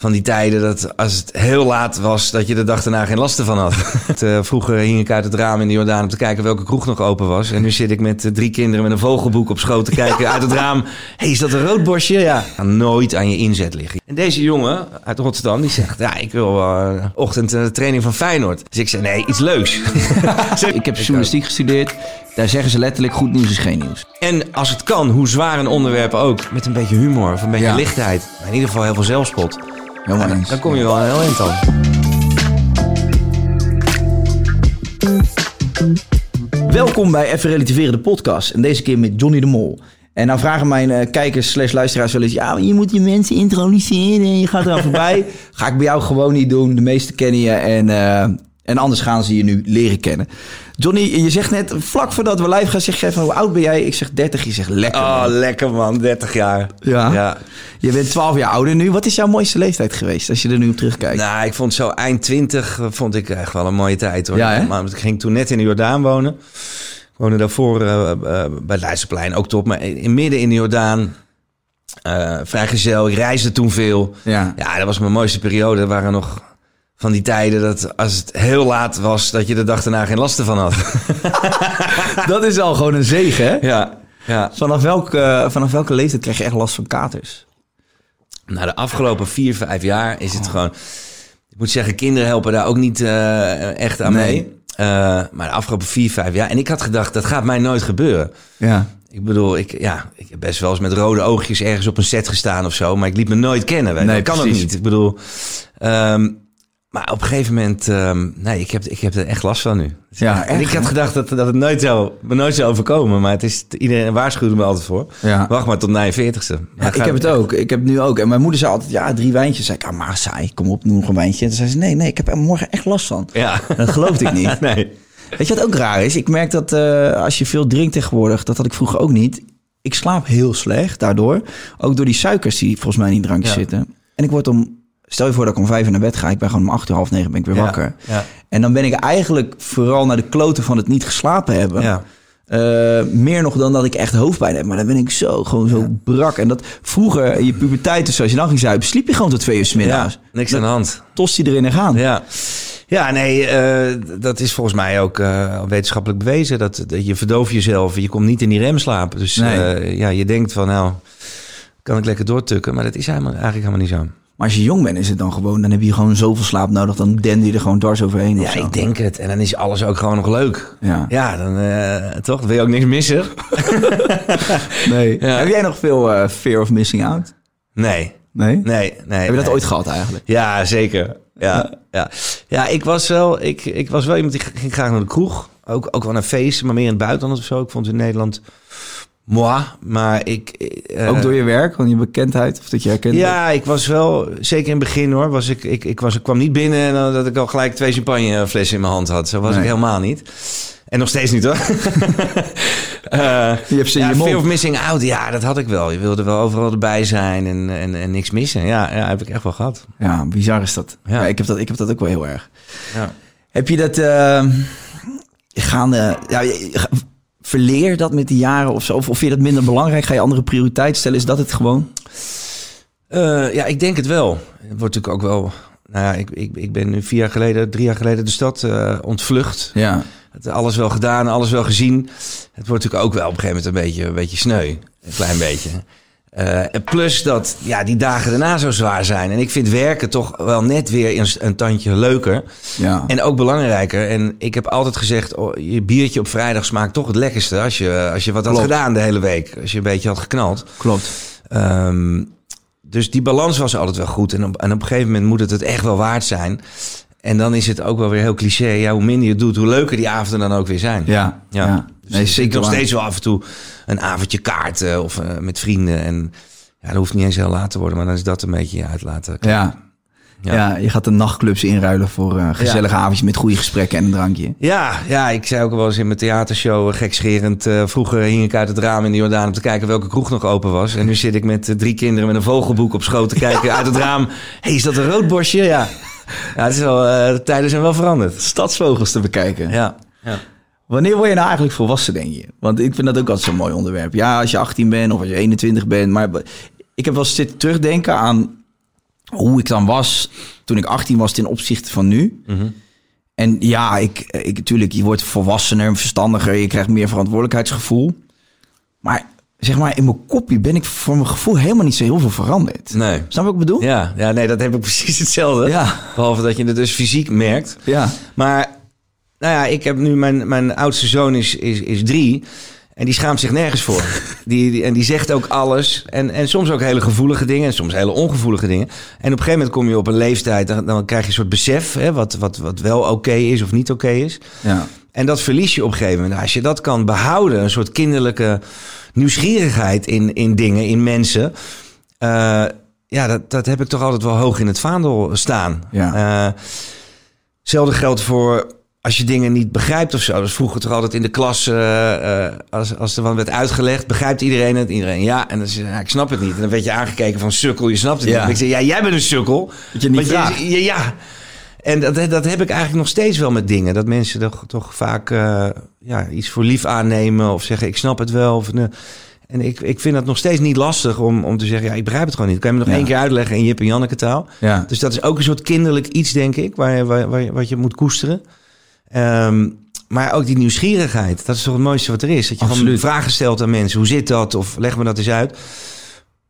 Van die tijden dat als het heel laat was, dat je de dag daarna geen last ervan had. Eh, vroeger hing ik uit het raam in de Jordaan om te kijken welke kroeg nog open was. En nu zit ik met eh, drie kinderen met een vogelboek op schoot te kijken uit het raam. hey, is dat een roodborstje? Ja. Nooit aan je inzet liggen. En deze jongen uit Rotterdam, die zegt, ja, ik wil eh ochtend eh, training van Feyenoord. Dus ik zeg, nee, iets leuks. Ik heb journalistiek gestudeerd. Daar zeggen ze letterlijk goed nieuws is geen nieuws. En als het kan, hoe zwaar een onderwerp ook, met een beetje humor of een beetje Ja. lichtheid. Maar in ieder geval heel veel zelfspot. Helemaal eens. dan kom je wel een heel eind al. Welkom bij Even Relativeren de podcast. En deze keer met Johnny de Mol. En nou vragen mijn eh, kijkers slash luisteraars wel eens... ja, je moet je mensen introduceren en je gaat eraan voorbij. Ga ik bij jou gewoon niet doen. De meesten kennen je en, eh, en anders gaan ze je nu leren kennen. Johnny, je zegt net, vlak voordat we live gaan... zeg je van hoe oud ben jij? Ik zeg 30, je zegt lekker Oh, man. lekker man, 30 jaar. Ja. ja. Je bent 12 jaar ouder nu. Wat is jouw mooiste leeftijd geweest als je er nu op terugkijkt? Nou, ik vond zo eind 20 vond ik echt wel een mooie tijd hoor. Ja, hè? Maar ik ging toen net in de Jordaan wonen. Ik woonde daarvoor eh, eh, bij het Leidseplein, ook top. Maar in, midden in de Jordaan, eh vrijgezel. Ik reisde toen veel. Ja. Ja, dat was mijn mooiste periode. Er waren nog van die tijden dat als het heel laat was... dat je de dag daarna geen last ervan had. Dat is al gewoon een zegen, hè? ja, ja. Vanaf welke, vanaf welke leeftijd krijg je echt last van katers? Nou, de afgelopen vier, vijf jaar is het gewoon... Ik moet zeggen, kinderen helpen daar ook niet eh, echt aan Nee. mee. Eh, maar de afgelopen vier, vijf jaar... En ik had gedacht, dat gaat mij nooit gebeuren. Ja. Ik bedoel, ik, ja, ik heb best wel eens met rode oogjes ergens op een set gestaan of zo. Maar ik liet me nooit kennen. weet. Nee, dat kan precies. ook niet. Ik bedoel... ehm, maar op een gegeven moment... ehm, nee, ik heb, ik heb er echt last van nu. Ja, en ik had gedacht dat, dat het nooit zou, me nooit zou overkomen. Maar het is, iedereen waarschuwde me altijd voor. Ja. Wacht maar tot na je veertigste. Ja, ik heb het ook. Ik heb het nu ook. En mijn moeder zei altijd, ja, drie wijntjes. Zei ik, ah, maar saai, kom op, noem nog een wijntje. En toen zei ze, nee, nee, ik heb er morgen echt last van. Ja. Dat geloofde ik niet. Nee. Weet je wat ook raar is? Ik merk dat eh, als je veel drinkt tegenwoordig, dat had ik vroeger ook niet. Ik slaap heel slecht daardoor. Ook door die suikers die volgens mij in die drankjes Ja. zitten. En ik word om, stel je voor dat ik om vijf uur naar bed ga. Ik ben gewoon om acht uur, half negen ben ik weer Ja, wakker. ja. En dan ben ik eigenlijk vooral naar de kloten van het niet geslapen hebben. Ja. Eh, meer nog dan dat ik echt hoofdpijn heb. Maar dan ben ik zo, gewoon zo brak. En dat vroeger in je puberteit, dus als je dan ging zuipen, sliep je gewoon tot twee uur middags. niks aan de hand. Tost je erin en gaan. Ja, ja nee, eh, dat is volgens mij ook eh, wetenschappelijk bewezen. Dat, dat je verdooft jezelf, je komt niet in die remslaap. Dus Nee. ja, je denkt van nou, kan ik lekker doortukken. Maar dat is helemaal, eigenlijk helemaal niet zo. Maar als je jong bent, is het dan gewoon, dan heb je gewoon zoveel slaap nodig. Dan dende je er gewoon dwars overheen. Ja, ik denk het. En dan is alles ook gewoon nog leuk. Ja. Ja, dan eh, toch? Dan wil je ook niks missen? Nee. Ja. Heb jij nog veel eh, fear of missing out? Nee, Nee? nee, nee. Heb je dat ooit gehad eigenlijk? Ja, zeker. Ja, ja. ja ik, was wel, ik, ik was wel iemand die ging graag naar de kroeg. Ook, ook wel naar feesten, maar meer in het buitenland of zo. Ik vond het in Nederland moi. Maar ik... eh, Ook door je werk, van je bekendheid? Of dat je herkend werd? Ja, ik was wel, zeker in het begin hoor, was ik, ik, ik, was, ik kwam niet binnen en dat ik al gelijk twee champagneflessen in mijn hand had. Zo was Nee. ik helemaal niet. En nog steeds niet hoor. Eh, Je hebt ze in ja, fear of missing out, ja, dat had ik wel. Je wilde wel overal erbij zijn en, en, en niks missen. Ja, ja, heb ik echt wel gehad. Ja, bizar is dat. Ja. Ja. ik, heb dat ik heb dat ook wel heel erg. Ja. Heb je dat... eh gaande... Ja, verleer dat met de jaren of zo? Of, of vind je dat minder belangrijk? Ga je andere prioriteiten stellen? Is dat het gewoon? Eh, ja, ik denk het wel. Het wordt natuurlijk ook wel... Nou ja, ik, ik, ik ben nu vier jaar geleden, drie jaar geleden de stad eh, ontvlucht. Ja. Het, alles wel gedaan, alles wel gezien. Het wordt natuurlijk ook wel op een gegeven moment een beetje, een beetje sneu. Een klein beetje. Eh, plus dat ja, die dagen daarna zo zwaar zijn. En ik vind werken toch wel net weer een, een tandje leuker. Ja. En ook belangrijker. En ik heb altijd gezegd, oh, je biertje op vrijdag smaakt toch het lekkerste... als je, als je wat had gedaan de hele week. Als je een beetje had geknald. Klopt. Ehm, dus die balans was altijd wel goed. En op, en op een gegeven moment moet het het echt wel waard zijn. En dan is het ook wel weer heel cliché. Ja, hoe minder je doet, hoe leuker die avonden dan ook weer zijn. Ja, Ja. ja. Dus Nee, ik zeker nog steeds wel af en toe een avondje kaarten of eh, met vrienden. En ja, dat hoeft niet eens heel laat te worden, maar dan is dat een beetje je uitlaten. Ja. Ja. Ja. je gaat de nachtclubs inruilen voor eh gezellige avondjes met goede gesprekken en een drankje. Ja, ja, ik zei ook wel eens in mijn theatershow, eh, gekscherend. eh, vroeger hing ik uit het raam in de Jordaan om te kijken welke kroeg nog open was. En nu zit ik met drie kinderen met een vogelboek op schoot te kijken uit het raam. hey, is dat een roodborstje? Ja. Ja, het is wel, eh, de tijden zijn wel veranderd. Stadsvogels te bekijken. Ja. ja. Wanneer word je nou eigenlijk volwassen, denk je? Want ik vind dat ook altijd zo'n mooi onderwerp. Ja, als je 18 bent of als je 21 bent. Maar ik heb wel eens zitten terugdenken aan hoe ik dan was toen ik 18 was ten opzichte van nu. En ja, ik, ik, natuurlijk, je wordt volwassener, verstandiger. Je krijgt meer verantwoordelijkheidsgevoel. Maar zeg maar, in mijn kopje ben ik voor mijn gevoel helemaal niet zo heel veel veranderd. Nee. Snap wat ik bedoel? Ja, ja, nee, dat heb ik precies hetzelfde. Ja. Behalve dat je het dus fysiek merkt. Ja. Maar, nou ja, ik heb nu, mijn, mijn oudste zoon is, is, is drie. En die schaamt zich nergens voor. Die, die, en die zegt ook alles. En, en soms ook hele gevoelige dingen. En soms hele ongevoelige dingen. En op een gegeven moment kom je op een leeftijd. Dan, dan krijg je een soort besef. Hè, wat, wat, wat wel oké is of niet oké is. Ja. En dat verlies je op een gegeven moment. Als je dat kan behouden, een soort kinderlijke nieuwsgierigheid in, in dingen, in mensen. eh, ja, dat, dat heb ik toch altijd wel hoog in het vaandel staan. Ja. Eh, hetzelfde geldt voor als je dingen niet begrijpt of zo. Is vroeger toch altijd in de klas, eh, als, als er wat werd uitgelegd, begrijpt iedereen het? Iedereen ja. En dan zei ja, ik snap het niet. En dan werd je aangekeken van sukkel, je snapt het Ja. niet. En ik zei, ja, jij bent een sukkel. Dat je niet Want vraagt. ja, ja. En dat, dat heb ik eigenlijk nog steeds wel met dingen. Dat mensen toch, toch vaak eh, ja, iets voor lief aannemen of zeggen, ik snap het wel. Of. En ik, ik vind het nog steeds niet lastig om, om te zeggen, ja, ik begrijp het gewoon niet. Kan je me nog Ja. één keer uitleggen in Jip en Janneke taal? Ja. Dus dat is ook een soort kinderlijk iets, denk ik, waar, waar, waar, wat je moet koesteren. Ehm, maar ook die nieuwsgierigheid, dat is toch het mooiste wat er is. Dat je gewoon Absoluut. vragen stelt aan mensen. Hoe zit dat? Of leg me dat eens uit.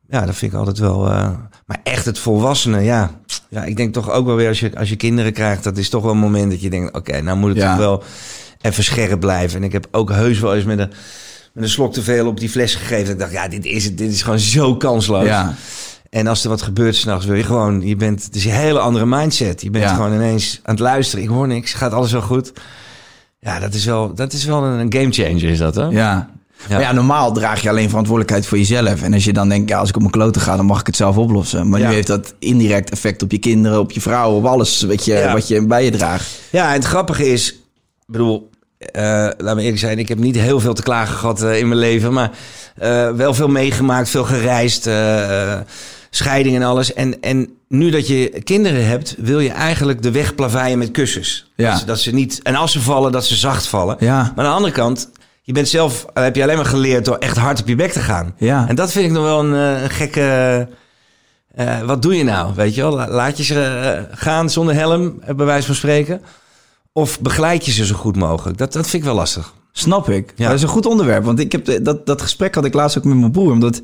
Ja, dat vind ik altijd wel... eh, maar echt het volwassenen, ja. Ja, ik denk toch ook wel weer als je, als je kinderen krijgt... dat is toch wel een moment dat je denkt... oké, nou moet het Ja. toch wel even scherp blijven. En ik heb ook heus wel eens met een, met een slok te veel op die fles gegeven. Ik dacht, ja, dit is het. Dit is gewoon zo kansloos. Ja. En als er wat gebeurt s'nachts, wil je gewoon... Je bent, het is een hele andere mindset. Je bent Ja. gewoon ineens aan het luisteren. Ik hoor niks, gaat alles wel goed. Ja, dat is wel, dat is wel een game changer, is dat, hè? Ja. Ja. Maar ja, normaal draag je alleen verantwoordelijkheid voor jezelf. En als je dan denkt, ja, als ik op mijn kloten ga, dan mag ik het zelf oplossen. Maar Ja. nu heeft dat indirect effect op je kinderen, op je vrouw, op alles wat je, Ja. wat je bij je draagt. Ja, en het grappige is, ik bedoel, eh laat me eerlijk zijn, ik heb niet heel veel te klagen gehad eh, in mijn leven, maar eh, wel veel meegemaakt, veel gereisd, scheiding en alles. En, en nu dat je kinderen hebt, wil je eigenlijk de weg plaveien met kussens. Ja. Dat, ze, dat ze niet, en als ze vallen, dat ze zacht vallen. Ja. Maar aan de andere kant, je bent zelf, eh, heb je alleen maar geleerd door echt hard op je bek te gaan. Ja. En dat vind ik nog wel een, eh, een gekke. eh, wat doe je nou? Weet je wel? La- Laat je ze gaan zonder helm, bij wijze van spreken. Of begeleid je ze zo goed mogelijk? Dat, dat vind ik wel lastig. Snap ik. Ja. Dat is een goed onderwerp. Want ik heb de- dat, dat gesprek had ik laatst ook met mijn broer. Omdat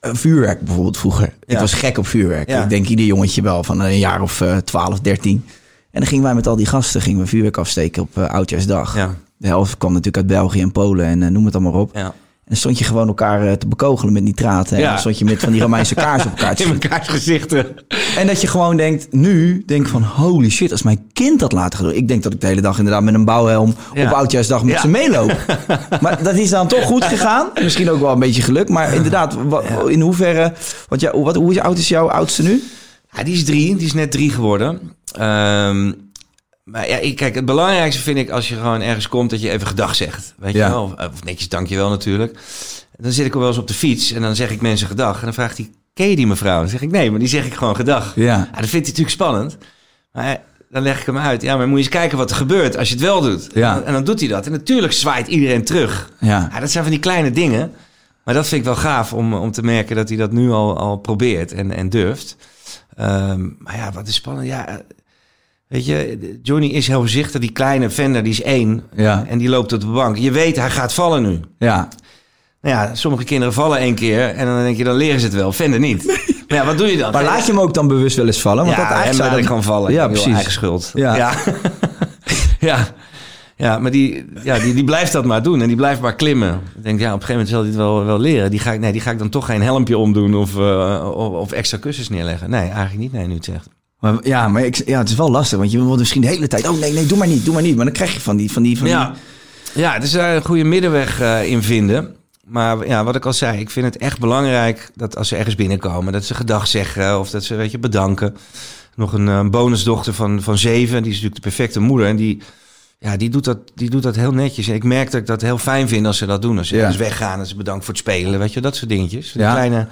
vuurwerk bijvoorbeeld vroeger. Ik Ja. was gek op vuurwerk. Ja. Ik denk ieder jongetje wel van een jaar of eh 12, 13. En dan gingen wij met al die gasten gingen we vuurwerk afsteken op Oudjaarsdag. Ja. De helft kwam natuurlijk uit België en Polen en eh, noem het allemaal op. Ja. En dan stond je gewoon elkaar eh, te bekogelen met nitraten. En Ja. dan stond je met van die Romeinse kaars op elkaar te In elkaars gezichten. En dat je gewoon denkt, nu denk ik van holy shit, als mijn kind dat later gaat doen. Ik denk dat ik de hele dag inderdaad met een bouwhelm Ja. op Oudjaarsdag met Ja. ze meeloop. maar dat is dan toch goed gegaan. Misschien ook wel een beetje geluk. Maar inderdaad, in hoeverre, want ja, wat, hoe is- oud is jouw oudste nu? Ja, die is drie. Die is net drie geworden. Ehm, maar ja, ik, kijk, het belangrijkste vind ik als je gewoon ergens komt dat je even gedag zegt. Weet Ja. je wel? Of, of netjes dankjewel natuurlijk. Dan zit ik wel eens op de fiets en dan zeg ik mensen gedag. En dan vraagt hij, ken je die mevrouw? Dan zeg ik nee, maar die zeg ik gewoon gedag. Ja. Ja, dat vindt hij natuurlijk spannend. Maar dan leg ik hem uit. Ja, maar moet je eens kijken wat er gebeurt als je het wel doet. Ja. En dan doet hij dat. En natuurlijk zwaait iedereen terug. Ja. Ja, dat zijn van die kleine dingen. Maar dat vind ik wel gaaf om, om te merken dat hij dat nu al, al probeert en, en durft. Ehm, maar ja, wat is spannend. Ja, eh, weet je, Johnny is heel voorzichtig. Die kleine vender, die is één. Ja. En die loopt op de bank. Je weet, hij gaat vallen nu. Ja. Nou ja, sommige kinderen vallen één keer. En dan denk je, dan leren ze het wel. Vender niet. Maar ja, wat doe je dan? Maar laat je hem ook dan bewust wel eens vallen? Want ja, dat eigenlijk laat ik gewoon vallen. Ja, precies. Eigen schuld. Ja. Ja. ja. Ja, maar die, ja, die, die blijft dat maar doen en die blijft maar klimmen. Ik denk, ja, op een gegeven moment zal hij het wel, wel leren. Die ga, ik, nee, die ga ik dan toch geen helmpje omdoen of, eh, of, of extra kussens neerleggen. Nee, eigenlijk niet, nee, nu het zegt. Maar, ja, maar ik, ja, het is wel lastig, want je wordt misschien de hele tijd... Oh nee, nee, doe maar niet, doe maar niet. Maar dan krijg je van die... Van die, van Ja, ja het is daar een goede middenweg eh, in vinden. Maar ja, wat ik al zei, ik vind het echt belangrijk dat als ze ergens binnenkomen, dat ze gedag zeggen of dat ze weet je, bedanken. Nog een eh, bonusdochter van, van zeven, die is natuurlijk de perfecte moeder. En die, ja, die, doet dat, die doet dat heel netjes. En ik merk dat ik dat heel fijn vind als ze dat doen. Als ze Ja. ergens weggaan en ze bedankt voor het spelen. Weet je, dat soort dingetjes. Die Ja. kleine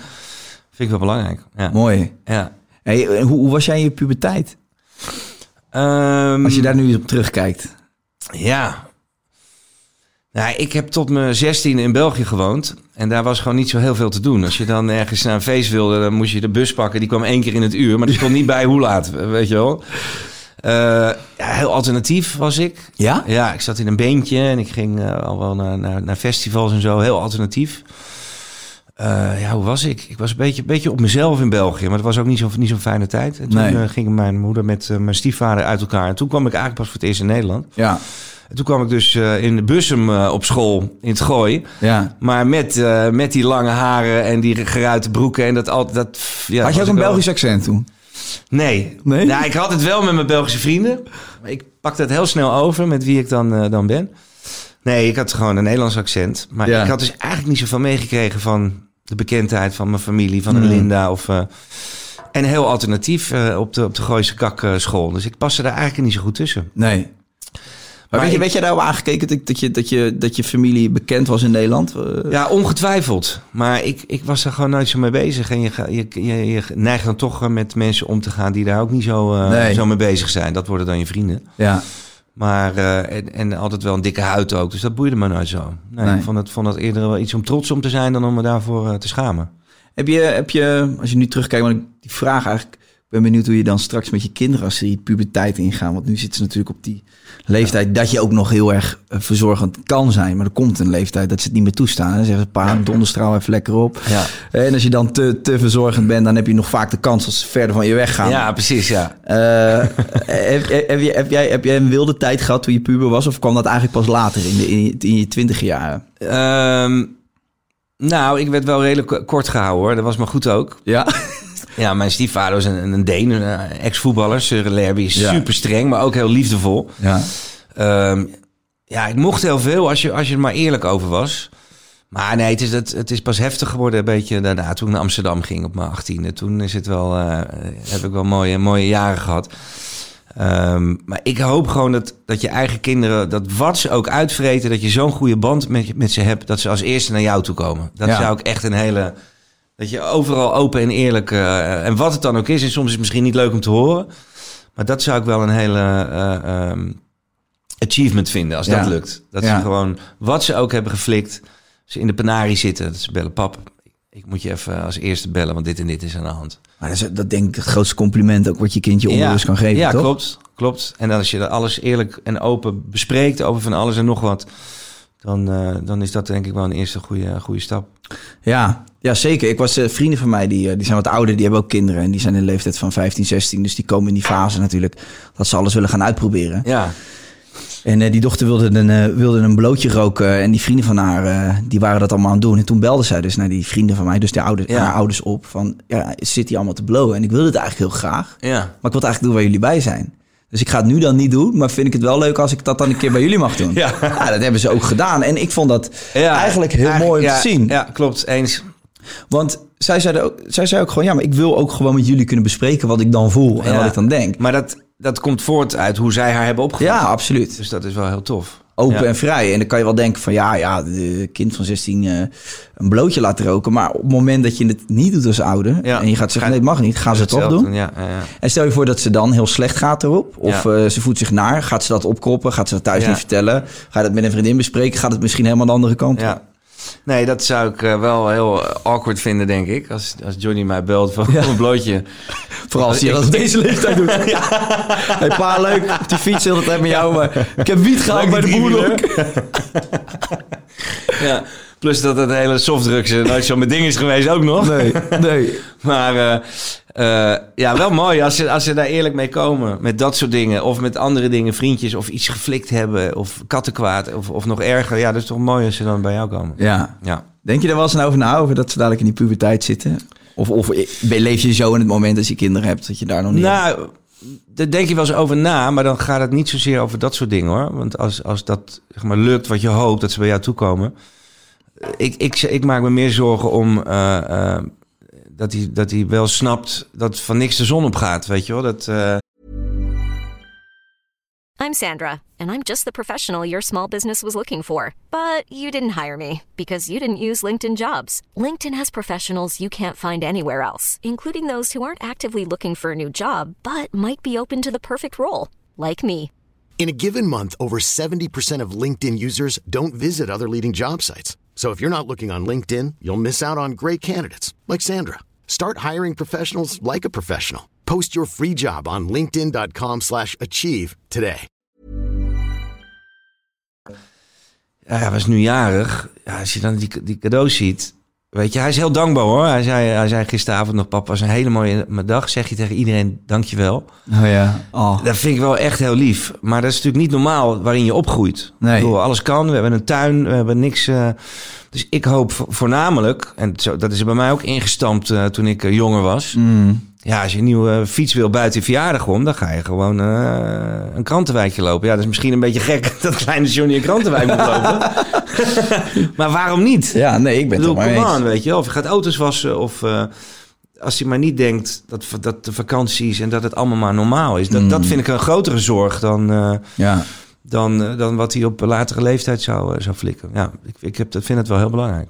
vind ik wel belangrijk. Ja. Mooi. Ja. Hey, en hoe, hoe was jij in je puberteit? Ehm, Als je daar nu eens op terugkijkt. Ja. Nou, ik heb tot mijn 16 in België gewoond. En daar was gewoon niet zo heel veel te doen. Als je dan ergens naar een feest wilde, dan moest je de bus pakken. Die kwam één keer in het uur, maar er stond niet bij hoe laat, weet je wel. Eh, ja, heel alternatief was ik. Ja? Ja, ik zat in een beentje en ik ging eh, al wel naar, naar, naar festivals en zo. Heel alternatief. Eh, ja, hoe was ik? Ik was een beetje, beetje op mezelf in België, maar het was ook niet zo'n niet zo'n fijne tijd. En toen Nee. eh, ging mijn moeder met eh, mijn stiefvader uit elkaar. En toen kwam ik eigenlijk pas voor het eerst in Nederland. Ja. En toen kwam ik dus in de Bussum op school in het Gooi. ja. Maar met, met die lange haren en die geruite broeken en dat altijd. Dat, ja, Had je ook een wel- Belgisch accent toen? Nee. Nee? Nou, ik had het wel met mijn Belgische vrienden. Maar ik pakte het heel snel over met wie ik dan, dan ben. Nee, ik had gewoon een Nederlands accent. Maar Ja. ik had dus eigenlijk niet zoveel meegekregen van de bekendheid van mijn familie, van een Hmm. Linda. Of, eh, en heel alternatief eh, op de, op de Gooise Kakschool. Dus ik paste daar eigenlijk niet zo goed tussen. Nee. Maar, Maar weet, je, weet je daarop aangekeken dat, dat, je, dat, je, dat je familie bekend was in Nederland? Eh, Ja, ongetwijfeld. Maar ik, ik was er gewoon nooit zo mee bezig. En je, je, je, je neigt dan toch eh, met mensen om te gaan die daar ook niet zo, eh, Nee. zo mee bezig zijn. Dat worden dan je vrienden. ja. Maar, eh, en, en altijd wel een dikke huid ook. Dus dat boeide me nooit zo. Nee, Nee. Ik vond het, vond het eerder wel iets om trots om te zijn dan om me daarvoor eh, te schamen. Heb je, heb je, als je nu terugkijkt, want ik die vraag eigenlijk, ben benieuwd hoe je dan straks met je kinderen, als ze die puberteit ingaan, want nu zitten ze natuurlijk op die leeftijd dat je ook nog heel erg eh, verzorgend kan zijn, maar er komt een leeftijd dat ze het niet meer toestaan. En zeggen ze, pa, donderstraal even lekker op. Ja, En als je dan te, te verzorgend bent, dan heb je nog vaak de kans dat ze verder van je weggaan. ja precies, ja. Eh, heb, heb, je, heb, jij, heb jij een wilde tijd gehad toen je puber was? Of kwam dat eigenlijk pas later in, de, in, je, in je twintige jaren? Ehm, nou, ik werd wel redelijk ko- kort gehouden hoor. Dat was maar goed ook. Ja. Ja, mijn stiefvader was een, een Deen, een eh, ex-voetballer. Søren Lerby super streng, maar ook heel liefdevol. ja. Ehm, ja, ik mocht heel veel als je, als je er maar eerlijk over was. Maar nee, het is, het, het is pas heftig geworden een beetje daarna. Toen ik naar Amsterdam ging op mijn achttiende. Toen is het wel, eh, heb ik wel mooie, mooie jaren gehad. Ehm, maar ik hoop gewoon dat, dat je eigen kinderen, dat wat ze ook uitvreten, dat je zo'n goede band met, met ze hebt, dat ze als eerste naar jou toe komen. Dat Ja. zou ik echt een hele. Dat je overal open en eerlijk. eh, en wat het dan ook is, en soms is het misschien niet leuk om te horen. Maar dat zou ik wel een hele eh, ehm, achievement vinden als Ja. dat lukt. Dat Ja. ze gewoon, wat ze ook hebben geflikt, ze in de penarie zitten. Dat ze bellen, pap, ik moet je even als eerste bellen, want dit en dit is aan de hand. Maar dat, is, dat denk ik het grootste compliment ook wat je kindje onbewust kan geven, Ja, toch? klopt. Klopt. En dan als je dat alles eerlijk en open bespreekt over van alles en nog wat, dan, eh, dan is dat denk ik wel een eerste goede, goede stap. Ja, ja zeker. Ik was eh, vrienden van mij, die, eh, die zijn wat ouder, die hebben ook kinderen. En die zijn in de leeftijd van 15, 16. Dus die komen in die fase natuurlijk dat ze alles willen gaan uitproberen. Ja, En eh, die dochter wilde een, wilde een blootje roken. En die vrienden van haar, die waren dat allemaal aan het doen. En toen belde zij dus naar die vrienden van mij, dus de ouders, Ja. haar ouders op. Van, ja, zit die allemaal te blowen? En ik wilde het eigenlijk heel graag. ja. Maar ik wil het eigenlijk doen waar jullie bij zijn. Dus ik ga het nu dan niet doen, maar vind ik het wel leuk als ik dat dan een keer bij jullie mag doen. Ja. dat hebben ze ook gedaan. En ik vond dat Ja, eigenlijk heel eigenlijk- mooi om ja, te zien. Ja, klopt. Eens. Want zij zei, ook, zij zei ook gewoon, ja, maar ik wil ook gewoon met jullie kunnen bespreken wat ik dan voel en wat ik dan denk. Maar dat, dat komt voort uit hoe zij haar hebben opgevoed. Ja, absoluut. Dus dat is wel heel tof. Open Ja. en vrij. En dan kan je wel denken van, ja, ja, de kind van 16 eh, een blootje laten roken. Maar op het moment dat je het niet doet als ouder Ja. en je gaat zeggen, nee, het mag niet, gaan ze het toch doen. Ja. En stel je voor dat ze dan heel slecht gaat erop. Of eh, ze voelt zich naar. Gaat ze dat opkroppen? Gaat ze dat thuis niet vertellen? Ga je dat met een vriendin bespreken? Gaat het misschien helemaal de andere kant op? Ja. Nee, dat zou ik eh, wel heel awkward vinden, denk ik. Als, als Johnny mij belt Ja. een blootje. Vooral als je dat op deze leeftijd doet. Hey pa, leuk op die fiets heel de tijd met jou. Maar ik heb wiet gehaald bij de boerderij. Ja. Plus dat het hele softdrugs nooit zo mijn ding is geweest ook nog. Nee, nee. Maar eh, eh, ja, wel mooi als ze, als ze daar eerlijk mee komen. Met dat soort dingen. Of met andere dingen, vriendjes. Of iets geflikt hebben. Of kattenkwaad. Of, of nog erger. Ja, dat is toch mooi als ze dan bij jou komen. Ja. Ja. Denk je er wel eens over na, over dat ze dadelijk in die puberteit zitten? Of, of leef je zo in het moment als je kinderen hebt, dat je daar nog niet... Nou, daar denk je wel eens over na, maar dan gaat het niet zozeer over dat soort dingen hoor. Want als, als dat zeg maar, lukt wat je hoopt, dat ze bij jou toekomen. Ik, ik, ik maak me meer zorgen om uh, uh, dat, hij, dat hij wel snapt dat van niks de zon op gaat, weet je wel. Dat, uh... I'm Sandra, and I'm just the professional your small business was looking for. But you didn't hire me because you didn't use LinkedIn jobs. LinkedIn has professionals you can't find anywhere else, including those who aren't actively looking for a new job, but might be open to the perfect role, like me. In a given month, over 70% of LinkedIn users don't visit other leading job sites. So if you're not looking on LinkedIn, you'll miss out on great candidates like Sandra. Start hiring professionals like a professional. Post your free job on linkedin.com slash achieve today. Ja, hij was nu jarig. Ja, als je dan die, die cadeaus ziet... Weet je, hij is heel dankbaar hoor. Hij zei, hij zei gisteravond nog, papa, was een hele mooie dag. Zeg je tegen iedereen, dankjewel. Oh ja. Oh. Dat vind ik wel echt heel lief. Maar dat is natuurlijk niet normaal waarin je opgroeit. Nee. Ik bedoel, alles kan. We hebben een tuin. We hebben niks. Uh, dus ik hoop voornamelijk, en zo, dat is bij mij ook ingestampt uh, toen ik uh, jonger was. Mm. Ja, als je een nieuwe fiets wil buiten je verjaardag om, dan ga je gewoon een krantenwijkje lopen. Ja, dat is misschien een beetje gek dat kleine Johnny een krantenwijk moet lopen. maar waarom niet? Ja, nee, ik ben het er maar aan, weet je. Of je gaat auto's wassen, of uh, als je maar niet denkt dat, dat de vakanties en dat het allemaal maar normaal is. Dat, Mm. dat vind ik een grotere zorg dan, uh, Ja. dan, dan wat hij op latere leeftijd zou, zou flikken. Ja, ik, ik heb, dat vind het wel heel belangrijk.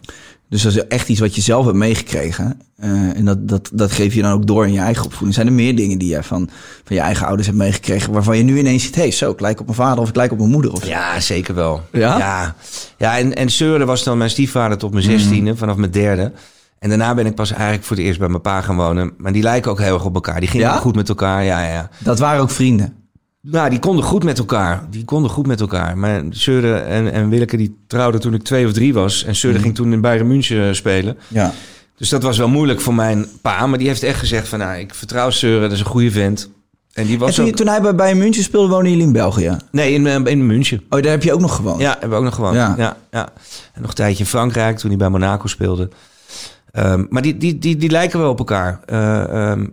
Dus dat is echt iets wat je zelf hebt meegekregen. Uh, en dat, dat, dat geef je dan ook door in je eigen opvoeding. Zijn er meer dingen die je van, van je eigen ouders hebt meegekregen... waarvan je nu ineens ziet... hé, hey, zo, ik lijk op mijn vader of ik lijk op mijn moeder? Of zo. Ja, zeker wel. Ja? Ja, ja en, en was dan mijn stiefvader tot mijn zestiende, mm. vanaf mijn derde. En daarna ben ik pas eigenlijk voor het eerst bij mijn pa gaan wonen. Maar die lijken ook heel erg op elkaar. Die gingen Ja? ook goed met elkaar, ja, ja. Dat waren ook vrienden. Nou, die konden goed met elkaar. Die konden goed met elkaar. Maar Søren en, en Willeke die trouwden toen ik twee of drie was. En Søren ging toen in Bayern München spelen. Ja. Dus dat was wel moeilijk voor mijn pa. Maar die heeft echt gezegd van, nou, ik vertrouw Søren. Dat is een goede vent. En die was En toen, ook... toen hij bij Bayern München speelde, woonde jullie in België? Nee, in, eh, in München. Oh, daar heb je ook nog gewoond? Ja, hebben we ook nog gewoond. Ja. Ja. Ja, En nog een tijdje in Frankrijk, toen hij bij Monaco speelde. Ehm, maar die, die, die, die lijken wel op elkaar. Eh, ehm,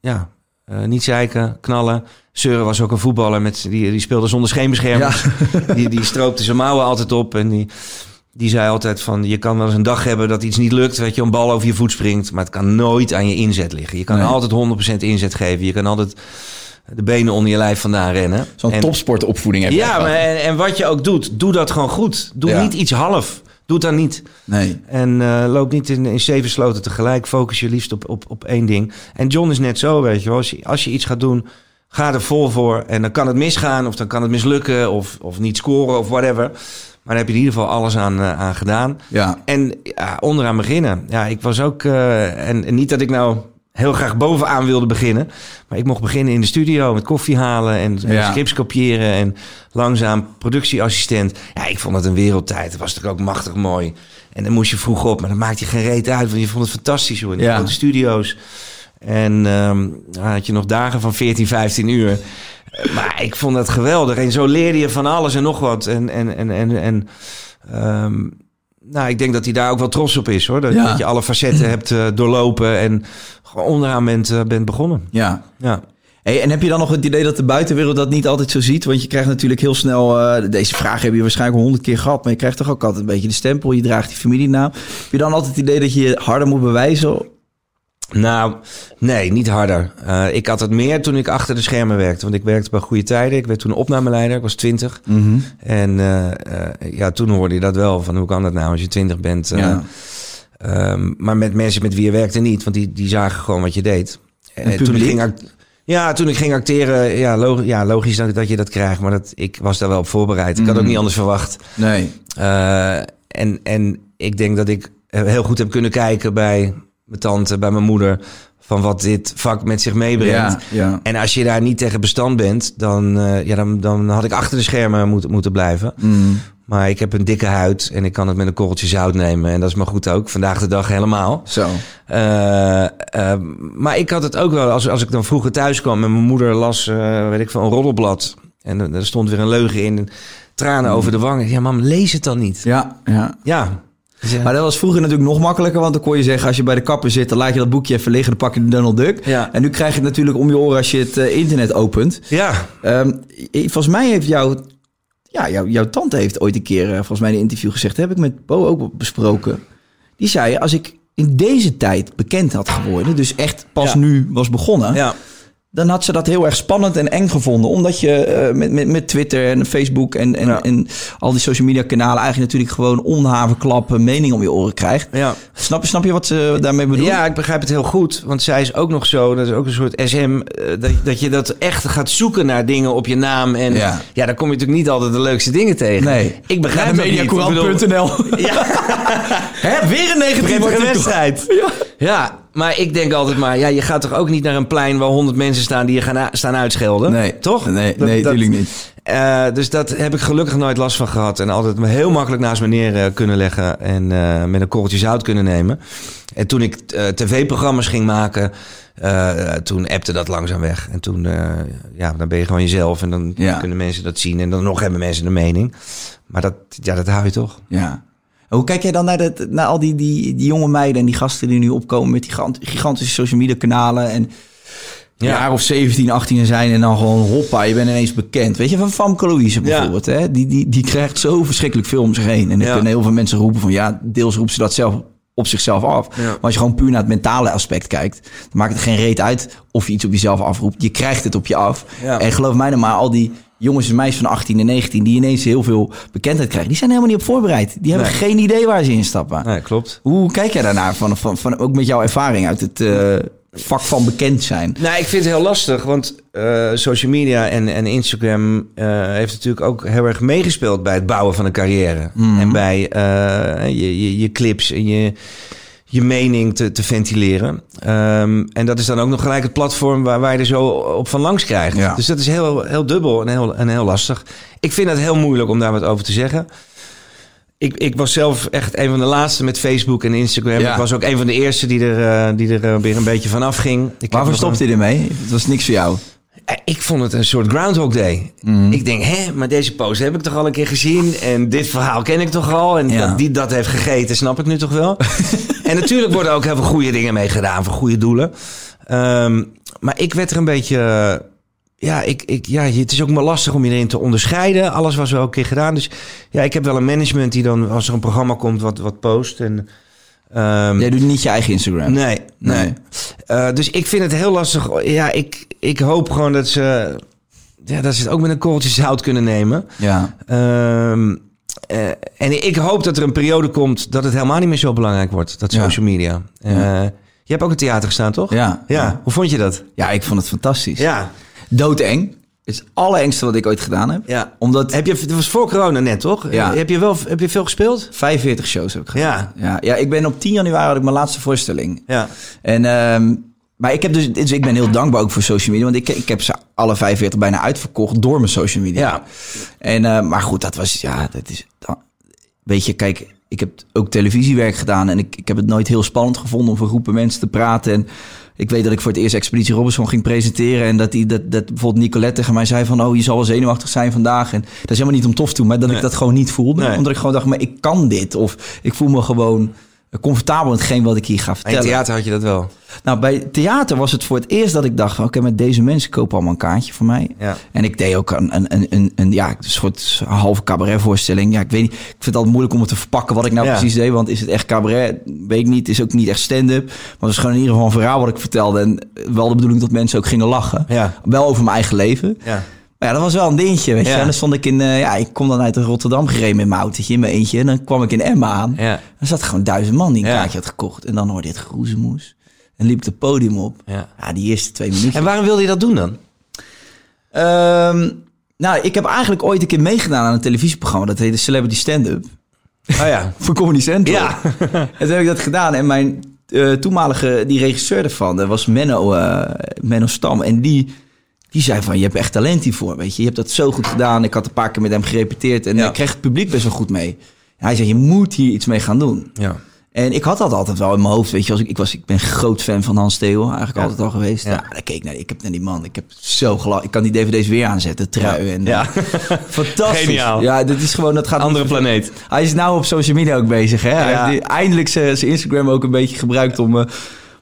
ja, Eh, niet zeiken, knallen. Søren was ook een voetballer, met, die, die speelde zonder scheenbeschermers. Die, die stroopte zijn mouwen altijd op en die... Die zei altijd van, je kan wel eens een dag hebben dat iets niet lukt, weet je, een bal over je voet springt, maar het kan nooit aan je inzet liggen. Je kan Nee. altijd 100% inzet geven. Je kan altijd de benen onder je lijf vandaan rennen. Zo'n topsportopvoeding heb je. ja, maar en, en wat je ook doet, doe dat gewoon goed. Doe Ja. niet iets half. Doe het dan niet. Nee. En eh, loop niet in, in zeven sloten tegelijk. Focus je liefst op, op, op één ding. En John is net zo, weet je wel. Als je, als je iets gaat doen, ga er vol voor. En dan kan het misgaan, of dan kan het mislukken, of, of niet scoren, of whatever. Maar daar heb je in ieder geval alles aan, eh, aan gedaan. Ja. En ja, onderaan beginnen. Ja, ik was ook... eh, en, en niet dat ik nou heel graag bovenaan wilde beginnen. Maar ik mocht beginnen in de studio met koffie halen en, en Ja. scripts kopiëren. En langzaam productieassistent. Ja, ik vond het een wereldtijd. Het was natuurlijk ook machtig mooi. En dan moest je vroeg op, maar dan maakte je geen reet uit. Want je vond het fantastisch hoor, in die Ja. grote studio's. En ehm, had je nog dagen van 14, 15 uur. Maar ik vond het geweldig. En zo leerde je van alles en nog wat. En, en, en, en, en ehm, nou, ik denk dat hij daar ook wel trots op is hoor. Dat, Ja. dat je alle facetten hebt eh, doorlopen en onderaan bent, eh, bent begonnen. Ja. Ja. Hey, en heb je dan nog het idee dat de buitenwereld dat niet altijd zo ziet? Want je krijgt natuurlijk heel snel... eh, deze vraag heb je waarschijnlijk honderd keer gehad... maar je krijgt toch ook altijd een beetje de stempel. Je draagt die familienaam. Heb je dan altijd het idee dat je je harder moet bewijzen? Nou, nee, niet harder. Eh, ik had het meer toen ik achter de schermen werkte. Want ik werkte bij Goede Tijden. Ik werd toen opnameleider. Ik was twintig. En eh, eh, ja, toen hoorde je dat wel. Van hoe kan dat nou als je twintig bent? Ja. Ehm, maar met mensen met wie je werkte niet. Want die, die zagen gewoon wat je deed. En, toen ik ging ja, toen ik ging acteren, ja, log- ja logisch dat, dat je dat krijgt. Maar dat, ik was daar wel op voorbereid. Ik had ook niet anders verwacht. Nee. Eh, en, en ik denk dat ik heel goed heb kunnen kijken bij mijn tante, bij mijn moeder, van wat dit vak met zich meebrengt. Ja, ja. En als je daar niet tegen bestand bent, dan, eh, ja, dan, dan had ik achter de schermen moeten, moeten blijven. Mm. Maar ik heb een dikke huid en ik kan het met een korreltje zout nemen. En dat is maar goed ook. Vandaag de dag helemaal. Zo. Eh, eh, maar ik had het ook wel, als, als ik dan vroeger thuis kwam en mijn moeder las, eh, weet ik veel, een roddelblad. En er- stond weer een leugen in, tranen over de wangen. Ja, mam, lees het dan niet. Ja, ja. Ja. Maar dat was vroeger natuurlijk nog makkelijker, want dan kon je zeggen... als je bij de kapper zit, dan laat je dat boekje even liggen... dan pak je de Donald Duck. Ja. En nu krijg je het natuurlijk om je oren als je het internet opent. ja, Ehm, volgens mij heeft jouw... Ja, jouw, jouw tante heeft ooit een keer, eh, volgens mij in een interview gezegd... heb ik met Bo ook besproken. Die zei, als ik in deze tijd bekend had geworden... dus echt pas Ja. nu was begonnen... ja. Dan had ze dat heel erg spannend en eng gevonden. Omdat je eh, met, met, met Twitter en Facebook en, en, Ja. en al die social media kanalen... eigenlijk natuurlijk gewoon onhavenklappen mening om je oren krijgt. ja. Snap, je- snap je wat ze daarmee bedoelt? Ja, ik begrijp het heel goed. Want zij is ook nog zo, dat is ook een soort SM, eh, dat, dat je dat echt gaat zoeken naar dingen op je naam. En Ja. ja, daar kom je natuurlijk niet altijd de leukste dingen tegen. Nee. Ik begrijp dat niet. Mediacourant.nl. Ja. Hè, weer een negatieve wedstrijd. Ja. Ja, maar ik denk altijd maar, ja, je gaat toch ook niet naar een plein waar honderd mensen staan die je gaan staan uitschelden? Nee, Toch? Nee, Dat- nee natuurlijk niet. Eh, dus dat heb ik gelukkig nooit last van gehad. En altijd me heel makkelijk naast me neer eh, kunnen leggen. En eh, met een korreltje zout kunnen nemen. En toen ik tv-programma's ging maken. toen appte dat langzaam weg. En toen, ja, dan ben je gewoon jezelf. En dan Ja. kunnen mensen dat zien. En dan nog hebben mensen een mening. Maar dat, ja, dat hou je toch? Ja. Hoe kijk jij dan naar, dat, naar al die, die, die jonge meiden en die gasten die nu opkomen met die gigant- gigantische social media kanalen en Ja. jaar of 17, 18 zijn en dan gewoon hoppa, je bent ineens bekend. Weet je, van Famke Louise bijvoorbeeld, hè? Die, die, die krijgt zo verschrikkelijk veel om zich heen. En dan Ja. kunnen heel veel mensen roepen van ja, deels roept ze dat zelf op zichzelf af. Ja. Maar als je gewoon puur naar het mentale aspect kijkt, dan maakt het geen reet uit of je iets op jezelf afroept. Je krijgt het op je af. En geloof mij nou maar, al die jongens en meisjes van 18 en 19 die ineens heel veel bekendheid krijgen, die zijn helemaal niet op voorbereid. Die hebben Nee. geen idee waar ze in stappen. Nee, klopt. Hoe kijk jij daarnaar, van, van, van, ook met jouw ervaring uit het eh, vak van bekend zijn? Nou, ik vind het heel lastig, want eh, social media en, en Instagram eh, heeft natuurlijk ook heel erg meegespeeld bij het bouwen van een carrière. En bij je, je, je clips en je, je mening te, te ventileren. Ehm, en dat is dan ook nog gelijk het platform waar, waar je er zo op van langs krijgt. Ja. Dus dat is heel, heel dubbel en heel, en heel lastig. Ik vind het heel moeilijk om daar wat over te zeggen. Ik, ik was zelf echt een van de laatste met Facebook en Instagram. Ja. Ik was ook een van de eerste die er, eh, die er eh, weer een beetje van afging. Ik Waarvoor een- stopte je ermee? Het was niks voor jou. Ik vond het een soort Groundhog Day. Mhm. Ik denk, hè, maar deze post heb ik toch al een keer gezien. En dit verhaal ken ik toch al. En Ja. dat die dat heeft gegeten, snap ik nu toch wel. en natuurlijk worden ook heel veel goede dingen mee gedaan voor goede doelen. Ehm, maar ik werd er een beetje... Ja, ik, ik, ja, het is ook maar lastig om je erin te onderscheiden. Alles was wel een keer gedaan. Dus ja, ik heb wel een management die dan, als er een programma komt, wat, wat post. En, ehm, Jij doet niet je eigen Instagram. Nee, nee. Nee. Eh, dus ik vind het heel lastig. Ja, ik, ik hoop gewoon dat ze, ja, dat ze het ook met een korreltje zout kunnen nemen. Ja. Ehm, eh, en ik hoop dat er een periode komt dat het helemaal niet meer zo belangrijk wordt, dat Ja. social media. Eh, Ja. Je hebt ook een theater gestaan, toch? Ja. ja. Hoe vond je dat? Ja, ik vond het fantastisch. Ja. Doodeng. Het is het allerengste wat ik ooit gedaan heb. ja. Omdat Heb je, het was voor corona net, toch? Ja. Heb je, wel, heb je veel gespeeld? 45 shows heb ik gedaan. Ja. Ja, ja, ik ben op 10 januari had ik mijn laatste voorstelling. Ja. En, ehm, maar ik heb dus, dus ik ben heel dankbaar ook voor social media, want ik, ik heb ze alle 45 bijna uitverkocht door mijn social media. Ja. En, eh, maar goed, dat was, ja, dat is, dan- weet je, kijk, ik heb ook televisiewerk gedaan en ik, ik heb het nooit heel spannend gevonden om voor groepen mensen te praten. En ik weet dat ik voor het eerst Expeditie Robinson ging presenteren en dat, die, dat, dat bijvoorbeeld Nicolette tegen mij zei van, oh, je zal wel zenuwachtig zijn vandaag. En dat is helemaal niet om tof te doen, maar dat Nee. ik dat gewoon niet voelde. Nee. Omdat ik gewoon dacht, maar ik kan dit. Of ik voel me gewoon comfortabel in hetgeen wat ik hier ga En in vertellen. theater had je dat wel. Nou, bij theater was het voor het eerst dat ik dacht: oké, met deze mensen kopen allemaal een kaartje voor mij. Ja. En ik deed ook een, een, een, een, ja, een soort halve cabaretvoorstelling. Ja, ik weet niet. Ik vind het altijd moeilijk om het te verpakken wat ik nou Ja. precies deed. Want is het echt cabaret? Weet ik niet. Is ook niet echt stand-up. Maar het was gewoon in ieder geval een verhaal wat ik vertelde. En wel de bedoeling dat mensen ook gingen lachen. Ja. Wel over mijn eigen leven. Ja. Maar ja, dat was wel een dingetje, weet je. Ja. En dan stond ik in, eh, ja, ik kom dan uit Rotterdam gereden met mijn autootje in mijn eentje. En dan kwam ik in Emma aan. Ja. Dan zat er gewoon duizend man die een Ja. kaartje had gekocht. En dan hoorde je het geroezemoes. En liep ik het podium op. Ja. Ja, die eerste twee minuten. En waarom wilde je dat doen dan? Ehm, nou, ik heb eigenlijk ooit een keer meegedaan aan een televisieprogramma. Dat heette Celebrity Stand-Up. Oh ja. Voor Comedy Central. Ja. en toen heb ik dat gedaan. En mijn eh, toenmalige, die regisseur ervan, dat was Menno, eh, Menno Stam. En die, Die zei van, je hebt echt talent hiervoor, weet je. Je hebt dat zo goed gedaan. Ik had een paar keer met hem gerepeteerd en Ja. ik kreeg het publiek best wel goed mee. Hij zei, je moet hier iets mee gaan doen. Ja. En ik had dat altijd wel in mijn hoofd, weet je. Als ik, ik, was, ik ben groot fan van Hans Theo, eigenlijk Ja. altijd al geweest. Ja. Dan keek ik naar, ik heb naar die man, ik heb zo gelachen. Ik kan die dvd's weer aanzetten, trui en... Ja. Fantastisch. Geniaal. Ja, dit is gewoon, dat gaat... Andere planeet. Hij is nou op social media ook bezig, hè. Hij Ja. heeft die- eindelijk zijn zijn Instagram ook een beetje gebruikt om... eh,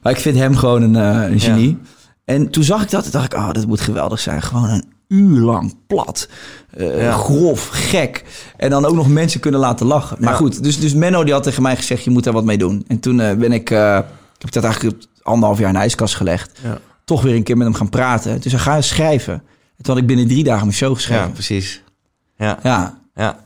maar ik vind hem gewoon een, eh, een genie. En toen zag ik dat en dacht ik, oh, dat moet geweldig zijn. Gewoon een uur lang plat, eh, Ja. grof, gek. En dan ook nog mensen kunnen laten lachen. Maar Ja. goed, dus, dus Menno die had tegen mij gezegd, je moet daar wat mee doen. En toen eh, ben ik, eh, ik heb dat eigenlijk anderhalf jaar in de ijskast gelegd. Ja. Toch weer een keer met hem gaan praten. Dus hij ga schrijven. En toen had ik binnen drie dagen mijn show Ja, geschreven. precies. Ja. Ja.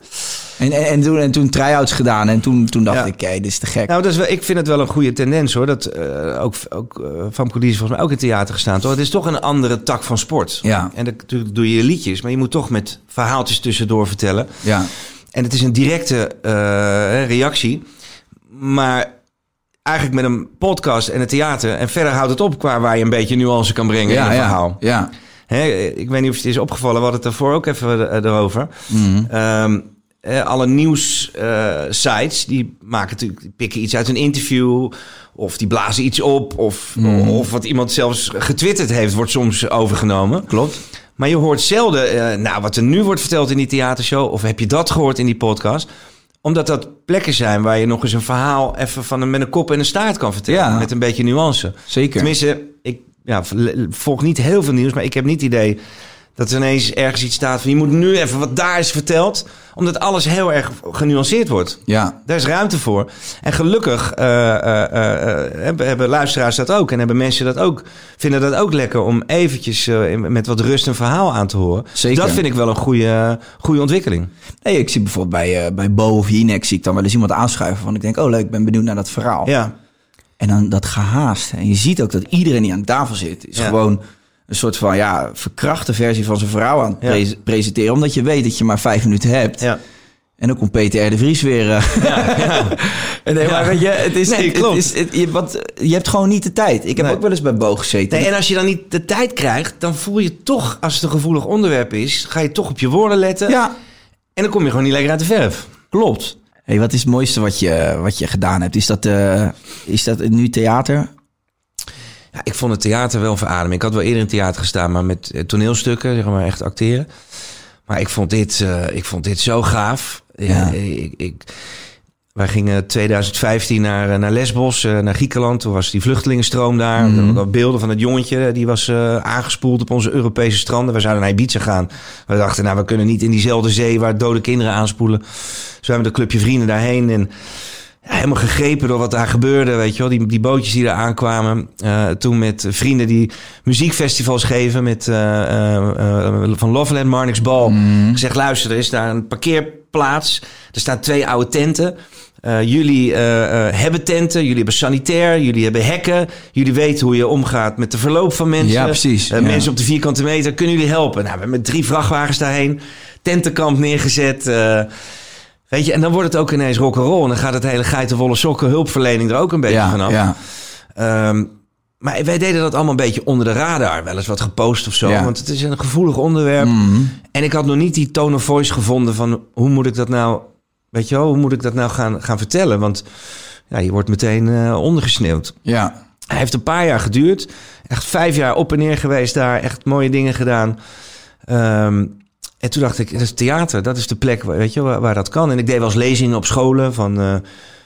En, en, en toen, en toen try-outs gedaan. En toen, toen dacht Ja. ik, kijk, dit is te gek. Nou, dat is wel, ik vind het wel een goede tendens hoor. Dat eh, ook, ook eh, Van Colies volgens mij ook in theater gestaan. Toch? Het is toch een andere tak van sport. Ja. En dat, natuurlijk doe je liedjes, maar je moet toch met verhaaltjes tussendoor vertellen. ja. En het is een directe eh, reactie. Maar eigenlijk met een podcast en het theater. En verder houdt het op qua waar je een beetje nuance kan brengen in Ja, een ja, verhaal. ja. Hè, ik weet niet of het is opgevallen. We hadden het daarvoor ook even erover. Ehm, eh, alle nieuws-sites die maken natuurlijk, die pikken iets uit een interview. Of die blazen iets op. Of, Mhm. of wat iemand zelfs getwitterd heeft, wordt soms overgenomen. Klopt. Maar je hoort zelden, eh, nou, wat er nu wordt verteld in die theatershow. Of heb je dat gehoord in die podcast? Omdat dat plekken zijn waar je nog eens een verhaal even van een, met een kop en een staart kan vertellen. Ja. Met een beetje nuance. Zeker. Tenminste, ik ja, volg niet heel veel nieuws, maar ik heb niet het idee dat er ineens ergens iets staat van je moet nu even wat daar is verteld, omdat alles heel erg genuanceerd wordt. Ja. Daar is ruimte voor. En gelukkig eh, eh, eh, hebben, hebben luisteraars dat ook en hebben mensen dat ook, vinden dat ook lekker om eventjes met wat rust een verhaal aan te horen. Zeker. Dat vind ik wel een goede, goede ontwikkeling. Nee, ik zie bijvoorbeeld bij, bij Bo of Jinek zie ik dan wel eens iemand aanschuiven. Van ik denk, oh leuk, ik ben benieuwd naar dat verhaal. Ja, En dan dat gehaast. En je ziet ook dat iedereen die aan tafel zit, is Ja. gewoon een soort van ja, verkrachte versie van zijn verhaal aan het Ja. pre- presenteren. Omdat je weet dat je maar vijf minuten hebt. ja. En dan komt Peter R. de Vries weer. eh. en nee, maar Ja. weet je, het is, Nee, het, klopt. is het, je, want je hebt gewoon niet de tijd. Ik heb Nee. ook wel eens bij Bo gezeten. Nee, en als je dan niet de tijd krijgt, dan voel je toch, als het een gevoelig onderwerp is, ga je toch op je woorden letten. ja, En dan kom je gewoon niet lekker uit de verf. klopt. Hey, wat is het mooiste wat je, wat je gedaan hebt? Is dat, eh, is dat nu theater? Ja, ik vond het theater wel verademing. Ik had wel eerder in theater gestaan, maar met eh, toneelstukken, zeg maar echt acteren. Maar ik vond dit, eh, ik vond dit zo gaaf. Ja. Ik, ik, wij gingen 2015 naar, eh, naar Lesbos, naar Griekenland. Toen was die vluchtelingenstroom daar. Er waren ook beelden van het jongetje. Die was aangespoeld op onze Europese stranden. We zouden naar Ibiza gaan. We dachten, nou, we kunnen niet in diezelfde zee waar dode kinderen aanspoelen. Dus we hebben een clubje vrienden daarheen. En helemaal gegrepen door wat daar gebeurde, weet je wel. Die, die bootjes die daar aankwamen. Eh, toen met vrienden die muziekfestivals geven. Met, eh, eh, van Loveland, Marnix Bal. Gezegd, luister, er is daar een parkeerplaats. Er staan twee oude tenten. Jullie hebben tenten, jullie hebben sanitair, jullie hebben hekken. Jullie weten hoe je omgaat met de verloop van mensen. Ja, precies, ja. Mensen op de vierkante meter, kunnen jullie helpen? Nou, we hebben met drie vrachtwagens daarheen. Tentenkamp neergezet. eh, Weet je, en dan wordt het ook ineens rock'n'roll. En dan gaat het hele geitenwolle sokken hulpverlening er ook een beetje ja, vanaf. ja. Ehm, maar wij deden dat allemaal een beetje onder de radar. Wel eens wat gepost of zo. Ja. Want het is een gevoelig onderwerp. Mhm. En ik had nog niet die tone of voice gevonden van... hoe moet ik dat nou... Weet je wel, hoe moet ik dat nou gaan, gaan vertellen? Want ja, je wordt meteen eh, ondergesneeuwd. ja. Hij heeft een paar jaar geduurd. Echt vijf jaar op en neer geweest daar. Echt mooie dingen gedaan. Ehm, en toen dacht ik, dat is theater. Dat is de plek waar, weet je, waar, waar dat kan. En ik deed wel eens lezingen op scholen van, eh,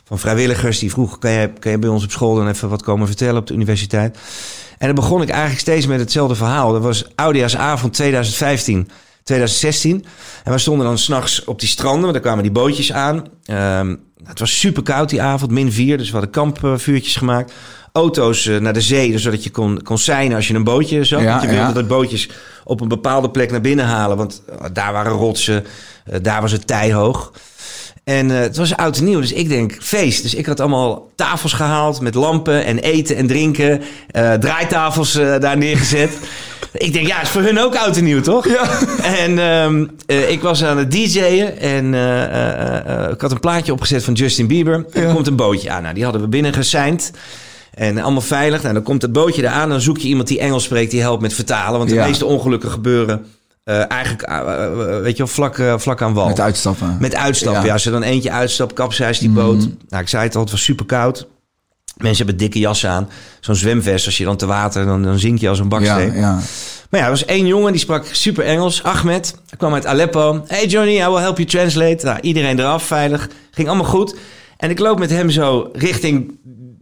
van vrijwilligers. Die vroegen, kan je bij ons op school dan even wat komen vertellen op de universiteit? En dan begon ik eigenlijk steeds met hetzelfde verhaal. Dat was Oudejaarsavond 2015, 2016. En we stonden dan s'nachts op die stranden. Want daar kwamen die bootjes aan. Ehm, het was super koud die avond, min 4. Dus we hadden kampvuurtjes gemaakt. Auto's eh, naar de zee, dus zodat je kon, kon seinen als je een bootje zag. Ja, je wilde ja. dat bootjes op een bepaalde plek naar binnen halen. Want eh, daar waren rotsen, eh, daar was het tij hoog. En eh, het was oud en nieuw, dus ik denk feest. Dus ik had allemaal tafels gehaald met lampen en eten en drinken. eh, draaitafels eh, daar neergezet. ik denk, ja, is voor hun ook oud en nieuw, toch? Ja. En ehm, eh, ik was aan het DJ'en en ik had een plaatje opgezet van Justin Bieber. En er komt een bootje aan. Nou, die hadden we binnen geseind. En allemaal veilig. Nou, dan komt het bootje eraan. Dan zoek je iemand die Engels spreekt, die helpt met vertalen. Want de Ja. meeste ongelukken gebeuren eh, eigenlijk, eh, eh, weet je wel, vlak, vlak aan wal. Met uitstappen. Met uitstappen, ja. Ja. Als er dan eentje uitstapt, kapseist die boot. Nou, ik zei het al, het was super koud. Mensen hebben dikke jassen aan. Zo'n zwemvest, als je dan te water, dan, dan zink je als een ja, baksteen. ja. Maar ja, er was één jongen die sprak super Engels. Ahmed. Hij kwam uit Aleppo. Hey Johnny, I will help you translate. Nou, iedereen eraf, veilig. Ging allemaal goed. En ik loop met hem zo richting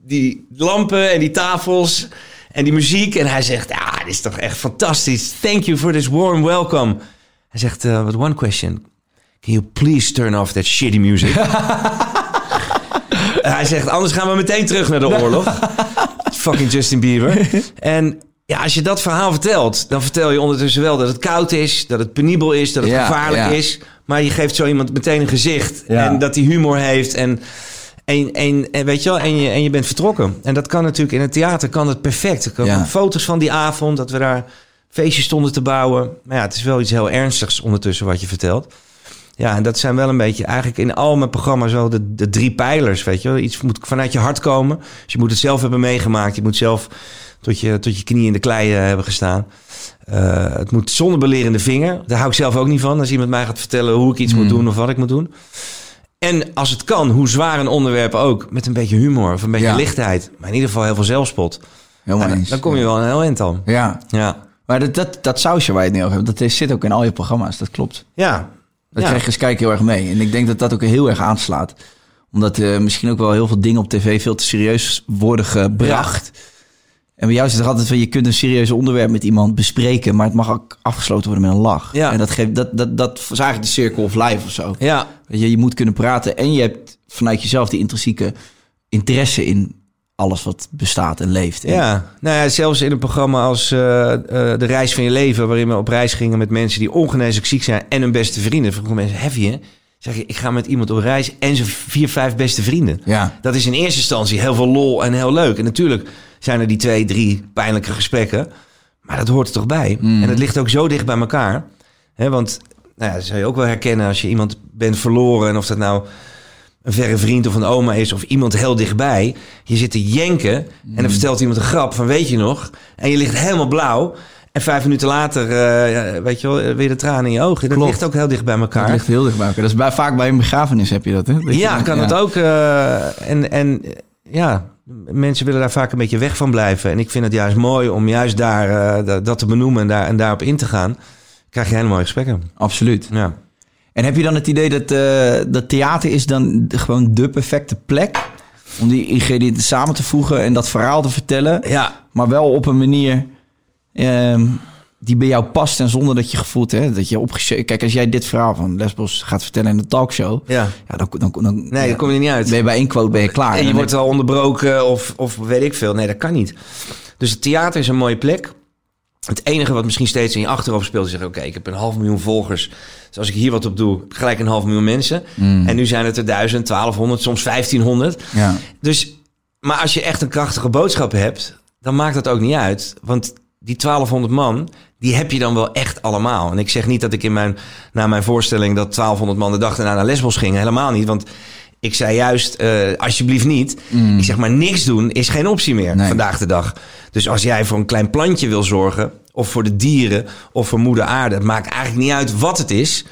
die lampen en die tafels en die muziek. En hij zegt, ja, dit is toch echt fantastisch. Thank you for this warm welcome. Hij zegt, uh, but one question. Can you please turn off that shitty music? hij zegt, anders gaan we meteen terug naar de oorlog. Fucking Justin Bieber. En ja, als je dat verhaal vertelt, dan vertel je ondertussen wel dat het koud is, dat het penibel is, dat het Ja, gevaarlijk ja. is. Maar je geeft zo iemand meteen een gezicht. Ja. En dat hij humor heeft. En, en, en, en weet je wel, en je, en je bent vertrokken. En dat kan natuurlijk in het theater kan het perfect. Er komen Ja. foto's van die avond, dat we daar feestjes stonden te bouwen. Maar ja, het is wel iets heel ernstigs ondertussen wat je vertelt. Ja, en dat zijn wel een beetje eigenlijk in al mijn programma's wel de, de drie pijlers, weet je wel. Iets moet vanuit je hart komen. Dus je moet het zelf hebben meegemaakt. Je moet zelf tot je, tot je knie in de klei eh, hebben gestaan. Eh, het moet zonder belerende vinger. Daar hou ik zelf ook niet van. Als iemand mij gaat vertellen hoe ik iets moet doen of wat ik moet doen. En als het kan, hoe zwaar een onderwerp ook, met een beetje humor of een beetje Ja. lichtheid. Maar in ieder geval heel veel zelfspot. Helemaal Ja, dan, eens. dan kom je wel een heel eind al. Ja. Ja. Maar dat, dat, dat sausje waar je het nu over hebt, dat is- zit ook in al je programma's. Dat klopt. Ja. Dat Ja. krijg je als kijker heel erg mee. En ik denk dat dat ook heel erg aanslaat. Omdat eh, misschien ook wel heel veel dingen op tv veel te serieus worden gebracht. En bij jou is het altijd van, je kunt een serieus onderwerp met iemand bespreken, maar het mag ook afgesloten worden met een lach. Ja. En dat, geeft, dat, dat, dat is eigenlijk de circle of life of zo. Ja. Je, je moet kunnen praten en je hebt vanuit jezelf die intrinsieke interesse in alles wat bestaat en leeft. En- Ja, nou ja, zelfs in een programma als eh, eh, De Reis van Je Leven... waarin we op reis gingen met mensen die ongeneeslijk ziek zijn... en hun beste vrienden. Vroegen mensen, heavy hè? Zeg je, ik ga met iemand op reis en zijn vier, vijf beste vrienden. Ja. Dat is in eerste instantie heel veel lol en heel leuk. En natuurlijk zijn er die twee, drie pijnlijke gesprekken. Maar dat hoort er toch bij. En het ligt ook zo dicht bij elkaar. Hè, want nou ja, dat zou je ook wel herkennen als je iemand bent verloren... en of dat nou een verre vriend of een oma is of iemand heel dichtbij. Je zit te jenken en Mm. dan vertelt iemand een grap van weet je nog? En je ligt helemaal blauw. En vijf minuten later, eh, ja, weet je wel, weer de tranen in je ogen. Dat Klopt. ligt ook heel dicht bij elkaar. Dat ligt heel dicht bij elkaar. Dat is bij, vaak bij een begrafenis heb je dat, hè? Dat Ja, kan het ook. eh, en, en eh, ja, mensen willen daar vaak een beetje weg van blijven. En ik vind het juist mooi om juist daar eh, dat- te benoemen en, daar, en daarop in te gaan. Krijg je hele mooie gesprekken. Absoluut. Ja. En heb je dan het idee dat, eh, dat theater is dan gewoon de perfecte plek om die ingrediënten samen te voegen en dat verhaal te vertellen, Ja, maar wel op een manier ehm, die bij jou past en zonder dat je gevoeld hè, dat je opgeschreven. Kijk, als jij dit verhaal van Lesbos gaat vertellen in een talkshow, ja. ja, dan, dan, dan, Nee, ja, dan kom je er niet uit. ben je bij één quote ben je klaar. En je wordt wel onderbroken of, of weet ik veel. Nee, dat kan niet. Dus het theater is een mooie plek. Het enige wat misschien steeds in je achterhoofd speelt... is zeggen, oké, ik heb een half miljoen volgers. Dus als ik hier wat op doe, gelijk een half miljoen mensen. En nu zijn het er duizend, 1200, soms 1500. Ja. Dus, maar als je echt een krachtige boodschap hebt... dan maakt dat ook niet uit. Want die 1200 man, die heb je dan wel echt allemaal. En ik zeg niet dat ik in mijn, na mijn voorstelling... dat 1200 man de dag erna naar Lesbos gingen. Helemaal niet, want... Ik zei juist, eh, alsjeblieft niet. Ik zeg maar, niks doen is geen optie meer Nee. vandaag de dag. Dus als jij voor een klein plantje wil zorgen... of voor de dieren, of voor moeder aarde... het maakt eigenlijk niet uit wat het is...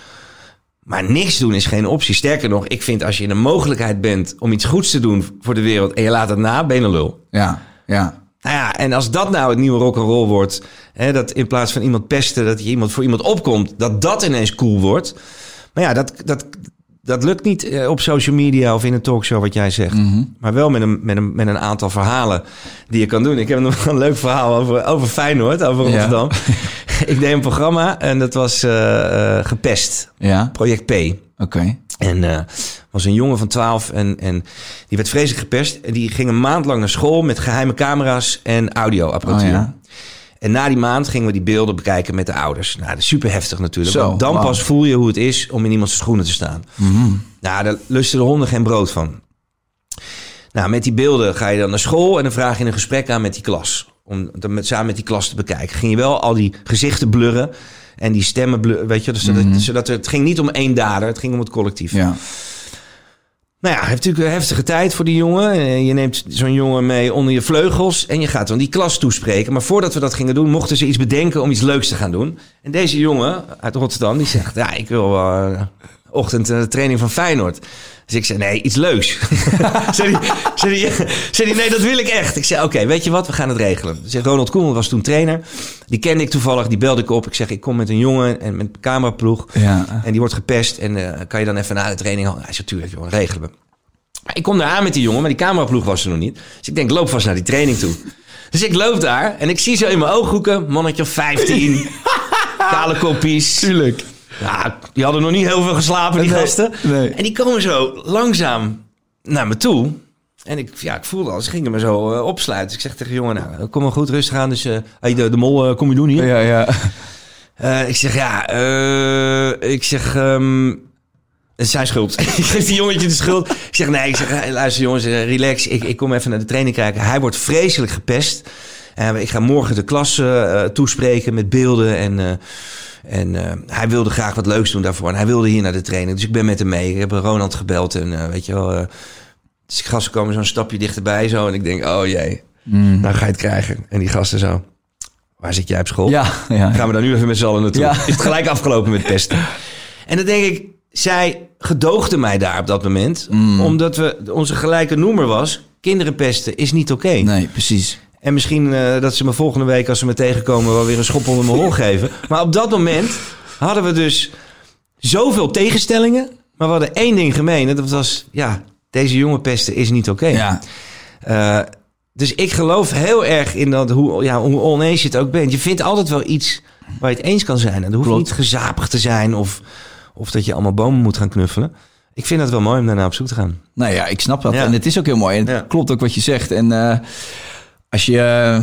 Maar niks doen is geen optie. Sterker nog, ik vind als je in een mogelijkheid bent... om iets goeds te doen voor de wereld... en je laat het na, ben je een lul. Ja, ja. Nou ja, en als dat nou het nieuwe rock'n'roll wordt... Hè, dat in plaats van iemand pesten, dat je iemand voor iemand opkomt... dat dat ineens cool wordt. Maar ja, dat, dat, dat lukt niet eh, op social media of in een talkshow wat jij zegt. Maar wel met een, met, een, met een aantal verhalen die je kan doen. Ik heb nog een leuk verhaal over, over Feyenoord, over Ja. Rotterdam. ik deed een programma en dat was eh, eh, Gepest, Ja, Project P. oké. En eh was een jongen van 12 en, en die werd vreselijk gepest. En die ging een maand lang naar school met geheime camera's en audioapparatuur. Oh ja. En na die maand gingen we die beelden bekijken met de ouders. Nou, dat is super heftig natuurlijk. Zo, want dan pas voel je hoe het is om in iemands schoenen te staan. Mhm. Nou, daar lusten de honden geen brood van. Nou, met die beelden ga je dan naar school en dan vraag je een gesprek aan met die klas. Om dat met, samen met die klas te bekijken. Ging je wel al die gezichten blurren en die stemmen weet je. Dus zodat, zodat het ging niet om één dader, het ging om het collectief. Ja. Nou ja, heeft natuurlijk een heftige tijd voor die jongen. Eh, Je neemt zo'n jongen mee onder je vleugels en je gaat dan die klas toespreken. Maar voordat we dat gingen doen, mochten ze iets bedenken om iets leuks te gaan doen. En deze jongen uit Rotterdam, die zegt, ja, ik wil eh, ochtend eh, training van Feyenoord. Dus ik zei, nee, iets leuks. zei, hij, nee, dat wil ik echt. Ik zei, oké, weet je wat, we gaan het regelen. Zeg, Ronald Koeman was toen trainer. Die kende ik toevallig, die belde ik op. Ik zeg, ik kom met een jongen en met een cameraploeg. Ja. En die wordt gepest. En eh, kan je dan even na de training halen? Hij zei, tuurlijk, jongen, regelen we. Maar Ik kom daar aan met die jongen, maar die cameraploeg was er nog niet. Dus ik denk, loop vast naar die training toe. Dus ik loop daar en ik zie zo in mijn ooghoeken, mannetje of 15, kale koppies. Tuurlijk. Ja, die hadden nog niet heel veel geslapen, die Nee, gasten. nee. En die komen zo langzaam naar me toe. En ik, ja, ik voelde al, ze gingen me zo eh, opsluiten. Ik zeg tegen jongen, nou, kom maar goed, rustig aan. Dus, eh, hey, de, de mol, eh, kom je doen hier? Ja, ja. Eh, ik zeg, ja, eh, ik zeg, ehm, het is zijn schuld. ik geef die jongetje de schuld. Ik zeg, nee, ik zeg, eh, luister jongens, eh, relax. Ik, ik kom even naar de training kijken. Hij wordt vreselijk gepest. En ik ga morgen de klas eh, toespreken met beelden en... en eh, hij wilde graag wat leuks doen daarvoor. En hij wilde hier naar de training. Dus ik ben met hem mee. Ik heb Ronald gebeld. En eh, weet je wel... eh, dus gasten komen zo'n stapje dichterbij zo. En ik denk, oh jee, nou ga je het krijgen. En die gasten zo... Waar zit jij op school? Ja, ja. Gaan we daar nu even met z'n allen naartoe? Ja. Is het gelijk afgelopen met pesten? En dan denk ik, zij gedoogde mij daar op dat moment. Mm. Omdat we, onze gelijke noemer was... kinderen pesten is niet oké. Nee, precies. En misschien eh, dat ze me volgende week, als ze me tegenkomen... wel weer een schop onder mijn hol geven. Maar op dat moment hadden we dus zoveel tegenstellingen... maar we hadden één ding gemeen. En dat was, ja, deze jonge pesten is niet oké. Ja. Eh, dus ik geloof heel erg in dat, hoe, ja, hoe oneens je het ook bent. Je vindt altijd wel iets waar je het eens kan zijn. En dat hoeft Klopt. niet gezapig te zijn of, of dat je allemaal bomen moet gaan knuffelen. Ik vind het wel mooi om daarna op zoek te gaan. Nou ja, ik snap dat. Ja. En het is ook heel mooi. En het Ja. klopt ook wat je zegt. En eh, als je...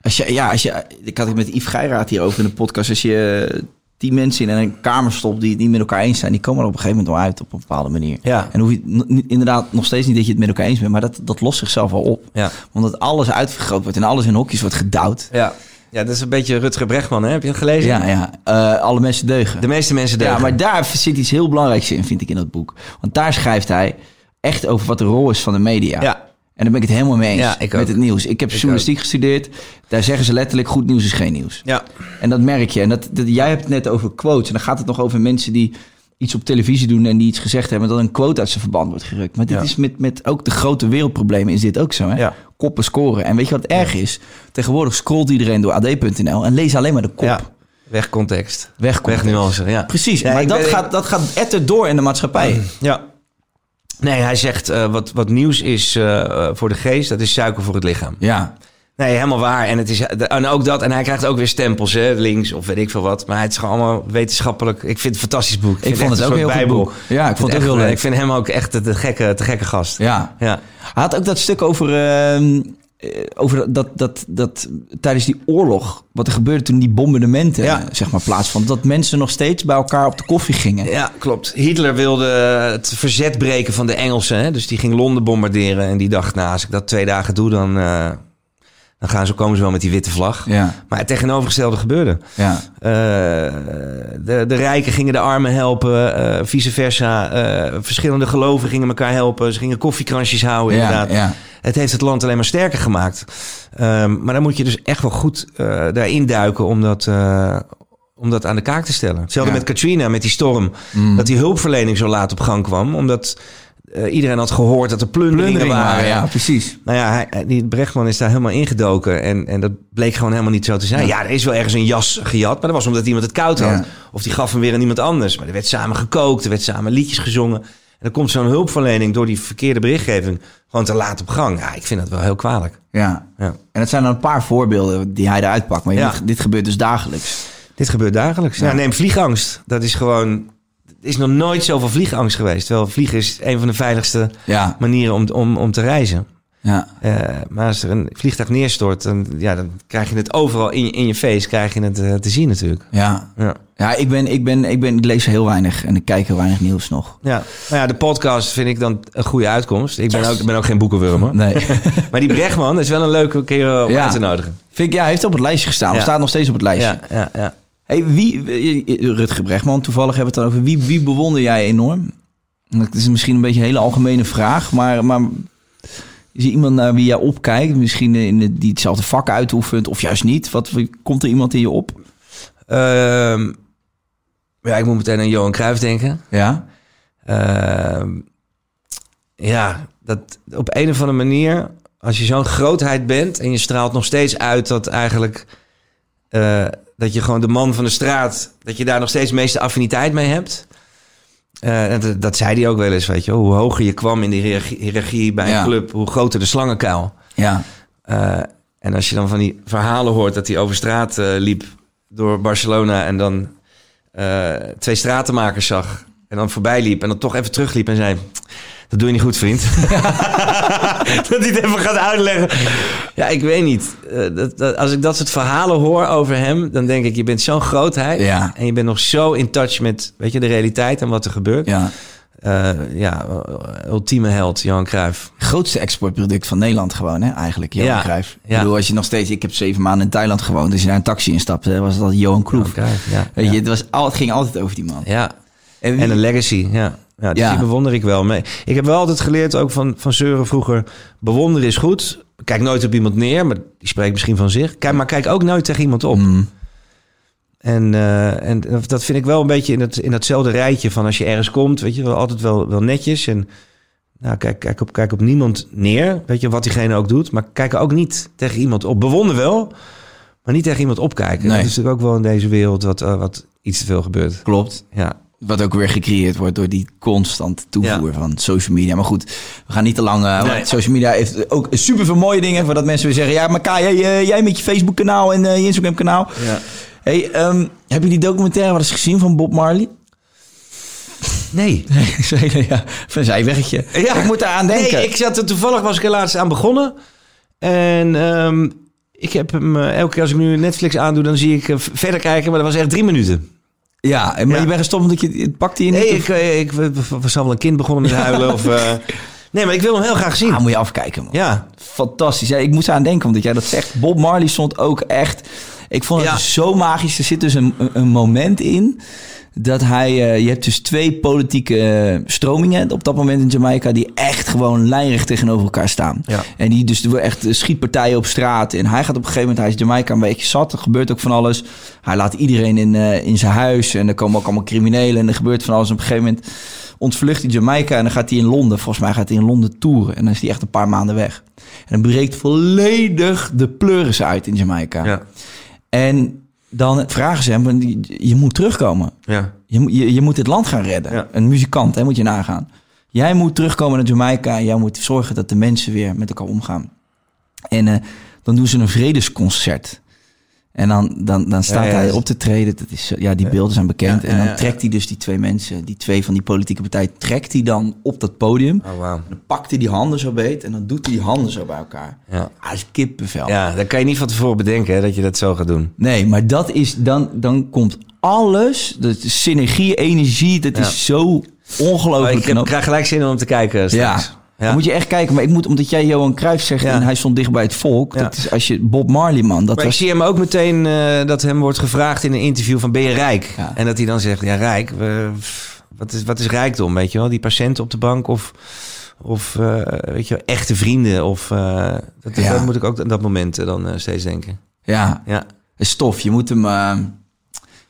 Als je, ja, als je, ik had het met Yves Geiraat hierover in de podcast. Als je die mensen in een kamer stopt die het niet met elkaar eens zijn, die komen er op een gegeven moment wel uit op een bepaalde manier. Ja. En hoef je inderdaad nog steeds niet dat je het met elkaar eens bent, maar dat, dat lost zichzelf al op. Ja. Omdat alles uitvergroot wordt en alles in hokjes wordt gedouwd. Ja. ja, dat is een beetje Rutger Brechtman, hè? heb je het gelezen? Ja, ja. Eh, alle mensen deugen. De meeste mensen deugen. Ja, maar daar zit iets heel belangrijks in, vind ik, in dat boek. Want daar schrijft hij echt over wat de rol is van de media. Ja. En daar ben ik het helemaal mee eens Ja, ik met het nieuws. Ik heb Ik journalistiek gestudeerd. Daar zeggen ze letterlijk, goed nieuws is geen nieuws. Ja. En dat merk je. En dat, dat- jij hebt het net over quotes. En dan gaat het nog over mensen die iets op televisie doen... en die iets gezegd hebben... dat een quote uit zijn verband wordt gerukt. Maar dit Ja. is met, met ook de grote wereldproblemen is dit ook zo. Hè? Ja. Koppen scoren. En weet je wat erg is? Tegenwoordig scrolt iedereen door ad.nl... en leest alleen maar de kop. Weg context. Weg context. Weg nuance, ja. Precies, Ja, maar dat, ben- gaat, dat gaat etter door in de maatschappij. Ja. Nee, hij zegt eh, wat, wat nieuws is eh, eh, voor de geest, dat is suiker voor het lichaam. Ja, Nee, helemaal waar. En, het is, en ook dat. En hij krijgt ook weer stempels, hè, links of weet ik veel wat. Maar het is gewoon allemaal wetenschappelijk. Ik vind het een fantastisch boek. Ik vond het ook heel bijbel. boek. Ja, ik vond het ook heel leuk. Ik vind hem ook echt de, de gekke, de gekke gast. ja. Ja. Hij had ook dat stuk over, ehm, eh, over dat, dat, dat tijdens die oorlog, wat er gebeurde toen die bombardementen Ja. eh, zeg maar, plaatsvonden, dat mensen nog steeds bij elkaar op de koffie gingen. Ja, klopt. Hitler wilde het verzet breken van de Engelsen. Hè? Dus die ging Londen bombarderen. En die dacht, nou, als ik dat twee dagen doe, dan, eh, dan gaan ze, komen ze wel met die witte vlag. Ja, Maar het tegenovergestelde gebeurde. ja, Eh, de, de rijken gingen de armen helpen, eh, vice versa. Eh, verschillende geloven gingen elkaar helpen. Ze gingen koffiekransjes houden, ja, inderdaad. ja. Het heeft het land alleen maar sterker gemaakt. Ehm, maar dan moet je dus echt wel goed daarin duiken om dat, om dat aan de kaak te stellen. Hetzelfde met Katrina, met die storm. Mm. Dat die hulpverlening zo laat op gang kwam. Omdat eh, iedereen had gehoord dat er plunderingen, Plundering waren. waren, ja, precies. Nou ja, hij, die Brechtman is daar helemaal ingedoken. En, en dat bleek gewoon helemaal niet zo te zijn. Ja. er is wel ergens een jas gejat. Maar dat was omdat iemand het koud had. Ja. Of die gaf hem weer aan iemand anders. Maar er werd samen gekookt. Er werd samen liedjes gezongen. En dan komt zo'n hulpverlening door die verkeerde berichtgeving... gewoon te laat op gang. Ja, ik vind dat wel heel kwalijk. Ja. Ja. En het zijn dan een paar voorbeelden die hij eruit pakt. Maar Ja. dit, dit gebeurt dus dagelijks. Dit gebeurt dagelijks. Ja. neem vliegangst. Dat is gewoon... Is nog nooit zoveel vliegangst geweest. Terwijl vliegen is een van de veiligste Ja, manieren om, om, om te reizen. ja. Eh, maar als er een vliegtuig neerstort, dan, ja, dan krijg je het overal in je, in je face krijg je het eh, te zien natuurlijk. Ja, Ja. ja ik, ben, ik, ben, ik, ben, ik lees heel weinig en ik kijk heel weinig nieuws nog. Ja. Nou ja, de podcast vind ik dan een goede uitkomst. Ik ben ook, ben ook geen boekenwurm hoor. Nee. Maar die Brechtman is wel een leuke keer eh, om Ja. uit te nodigen. Vind ik, ja, hij heeft op het lijstje gestaan. Ja. staat nog steeds op het lijstje. Ja, ja, ja. Hey, wie, Rutger Brechtman, toevallig hebben we het dan over. Wie, wie bewonder jij enorm? Het is misschien een beetje een hele algemene vraag, maar, maar is er iemand naar wie jij opkijkt? Misschien in de, die hetzelfde vak uitoefent of juist niet? Wat, komt er iemand in je op? Ehm, ja, ik moet meteen aan Johan Cruijff denken. Ja? Ehm, ja, dat op een of andere manier, als je zo'n grootheid bent en je straalt nog steeds uit dat eigenlijk eh, dat je gewoon de man van de straat, dat je daar nog steeds de meeste affiniteit mee hebt. En dat, dat zei hij ook wel eens, weet je, wel. hoe hoger je kwam in de hiërarchie, bij een club, hoe groter de slangenkuil. Ja. Eh, en als je dan van die verhalen hoort dat hij over straat liep door Barcelona en dan twee stratenmakers zag en dan voorbij liep en dan toch even terugliep en zei: Dat doe je niet goed, vriend. dat hij het even gaat uitleggen. Ja, ik weet niet. Eh, dat, dat, als ik dat soort verhalen hoor over hem, dan denk ik: Je bent zo'n grootheid Ja. en je bent nog zo in touch met weet je, de realiteit en wat er gebeurt. ja. Eh, ja, ultieme held, Johan Cruijff. Grootste exportproduct van Nederland gewoon, hè? Eigenlijk, Johan Ja. Cruijff. Ik Ja. bedoel, als je nog steeds... Ik heb zeven maanden in Thailand gewoond. Als je daar een taxi instapte, hè, was dat Johan Cruijff. Johan Cruijff, ja. Weet je, het, was al, het ging altijd over die man. Ja, En, En een legacy, ja. Ja dus Ja. die bewonder ik wel. mee. Ik heb wel altijd geleerd, ook van, van Seuren vroeger... bewonderen is goed. Kijk nooit op iemand neer, maar die spreekt misschien van zich. Kijk, maar kijk ook nooit tegen iemand op. Mm, En, eh, en dat vind ik wel een beetje in, het, in datzelfde rijtje van als je ergens komt... weet je, wel altijd wel, wel netjes. En nou, kijk, kijk, op, kijk op niemand neer, weet je, wat diegene ook doet. Maar kijk ook niet tegen iemand op. Bewonder wel, maar niet tegen iemand opkijken. Nee. Dat is natuurlijk ook wel in deze wereld wat, eh, wat iets te veel gebeurt. klopt. Ja, Wat ook weer gecreëerd wordt door die constant toevoer Ja. van social media. Maar goed, we gaan niet te lang. eh, Nee. social media heeft ook super veel mooie dingen. Voordat mensen weer zeggen: Ja, maar Kai, jij, eh, jij met je Facebook-kanaal en eh, je Instagram-kanaal. ja. Hey, ehm, heb je die documentaire wel eens gezien van Bob Marley? Nee. ja, van zijn weggetje. Ja. Ik moet daar aan denken. Nee, ik zat er toevallig was ik er laatst aan begonnen. En ehm, ik heb hem elke keer als ik nu Netflix aandoe, dan zie ik verder kijken. Maar dat was echt drie minuten. Ja, maar Ja. je bent gestopt omdat je het pakte je niet. Nee, of- ik, eh, ik, was al wel een kind begonnen met huilen. of, eh, nee, maar ik wil hem heel graag zien. Ah, moet je afkijken, man. Ja, Fantastisch. Ja, ik moest aan denken, omdat jij dat zegt. Bob Marley stond ook echt... Ik vond het Ja. zo magisch. Er zit dus een- een moment in dat hij... eh, je hebt dus twee politieke eh, stromingen op dat moment in Jamaica... die echt gewoon lijnrecht tegenover elkaar staan. Ja. En die dus echt eh, schietpartijen op straat. En hij gaat op een gegeven moment... Hij is Jamaica een beetje zat. Er gebeurt ook van alles. Hij laat iedereen in, in zijn huis. En er komen ook allemaal criminelen. En er gebeurt van alles. En op een gegeven moment ontvlucht hij Jamaica. En dan gaat hij in Londen. Volgens mij gaat hij in Londen toeren. En dan is hij echt een paar maanden weg. En dan breekt volledig de pleuris uit in Jamaica. ja, En dan vragen ze hem, "Maar je- moet terugkomen. ja. Je, moet- je, je moet dit land gaan redden. Ja. Een muzikant, hè, moet je nagaan. Jij moet terugkomen naar Jamaica en jij moet zorgen dat de mensen weer met elkaar omgaan. En eh, dan doen ze een vredesconcert. En dan, dan, dan staat Ja, ja, hij op te treden. Dat is, ja, die beelden zijn bekend. Ja, en dan trekt hij dus die twee mensen, die twee van die politieke partijen, trekt hij dan op dat podium. Oh, wauw. Dan pakt hij die handen zo beet en dan doet hij die handen zo bij elkaar. Ja. Ah, dat is kippenvel. ja, dat kan je niet van tevoren bedenken hè, dat je dat zo gaat doen. Nee, maar dat is dan, dan komt alles, de synergie, energie, dat is zo Oh, ongelooflijk ik heb, knap. krijg gelijk zin in om te kijken straks. Ja. Dan moet je echt kijken, maar ik moet, omdat jij Johan Cruijff zegt Ja. en hij stond dicht bij het volk. Ja. Dat is als je Bob Marley man, dat Maar ik was zie hem ook meteen eh, dat hem wordt gevraagd in een interview van ben je rijk? Ja. En dat hij dan zegt, ja rijk, we- wat, is, wat is rijkdom, weet je wel? Die patiënten op de bank of, of eh, weet je wel, echte vrienden. Of, eh, dat, Ja. dat moet ik ook aan dat moment dan steeds denken. ja, Ja, is stof. Je moet hem,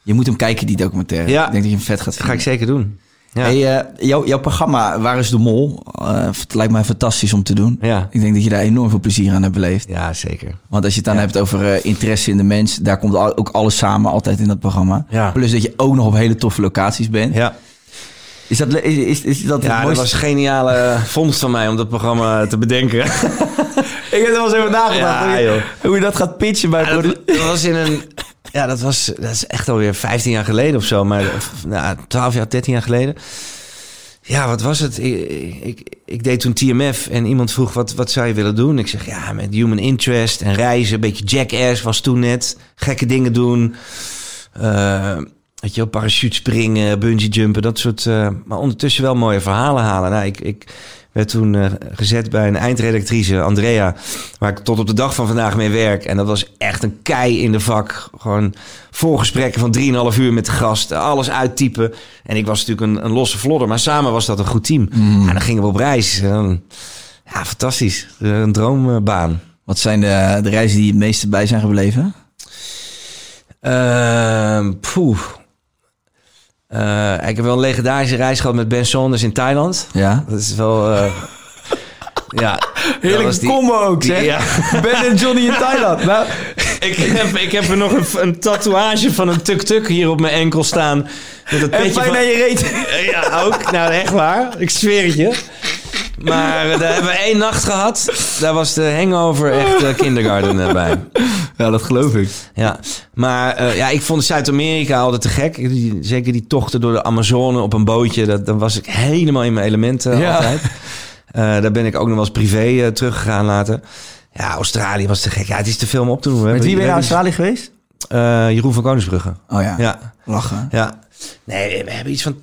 je moet hem kijken die documentaire. Ja. Ik denk dat je hem vet gaat dat ga ik zeker doen. Ja, Hey, eh, jouw, jouw programma Waar is de Mol? Eh, het lijkt mij fantastisch om te doen. ja. Ik denk dat je daar enorm veel plezier aan hebt beleefd. ja zeker. Want als je het dan hebt over eh, interesse in de mens, daar komt al- ook alles samen altijd in dat programma. Ja. Plus dat je ook nog op hele toffe locaties bent. Ja, Is dat, is, is, is dat het ja dat was een geniale vondst van mij om dat programma te bedenken. Ik heb er wel eens over nagedacht. Ja, hoe, je, hoe je dat gaat pitchen bij Ja, dat was in een. Ja, dat was. Dat is echt alweer 15 jaar geleden of zo. Maar nou, 12 jaar, 13 jaar geleden. Ja, wat was het? Ik, ik, ik deed toen TMF en iemand vroeg: wat, wat zou je willen doen? Ik zeg ja, met human interest en reizen. Een beetje jackass was toen net. Gekke dingen doen. Eh, Weet je wel, parachute springen, bungee jumpen, dat soort. eh, maar ondertussen wel mooie verhalen halen. Nou, ik, ik werd toen eh, gezet bij een eindredactrice, Andrea, waar ik tot op de dag van vandaag mee werk. En dat was echt een kei in de vak. Gewoon voorgesprekken van 3,5 uur met de gast, alles uittypen. En ik was natuurlijk een, een losse vlodder, maar samen was dat een goed team. En dan gingen we op reis. En ja, fantastisch. Een droombaan. Wat zijn de, de reizen die het meeste bij zijn gebleven? Poeh. Eh, ik heb wel een legendarische reis gehad met Ben Saunders in Thailand. Ja. Dat is wel... eh, ja. Heerlijk die- combo ook, die- zeg. ja. Ben en Johnny in Thailand. Nou, ik, heb, ik heb er nog een, een tatoeage van een tuk-tuk hier op mijn enkel staan. Met het en petje fijn van... naar je reet. Ja, ook. Nou, echt waar. Ik zweer het je. Maar daar hebben we één nacht gehad. Daar was de hangover echt eh, kindergarten eh, bij. Ja, dat geloof ik. Ja, maar eh, ja, ik vond Zuid-Amerika altijd te gek. Die- zeker die tochten door de Amazone op een bootje. Dat, dan was ik helemaal in mijn element Ja. altijd. Daar ben ik ook nog wel eens privé teruggegaan later. Ja, Australië was te gek. Ja, het is te veel om op te noemen. Met wie ben je naar hebben- Australië geweest? Jeroen van Koningsbrugge. Oh ja, Ja, lachen. ja. Nee, we hebben iets van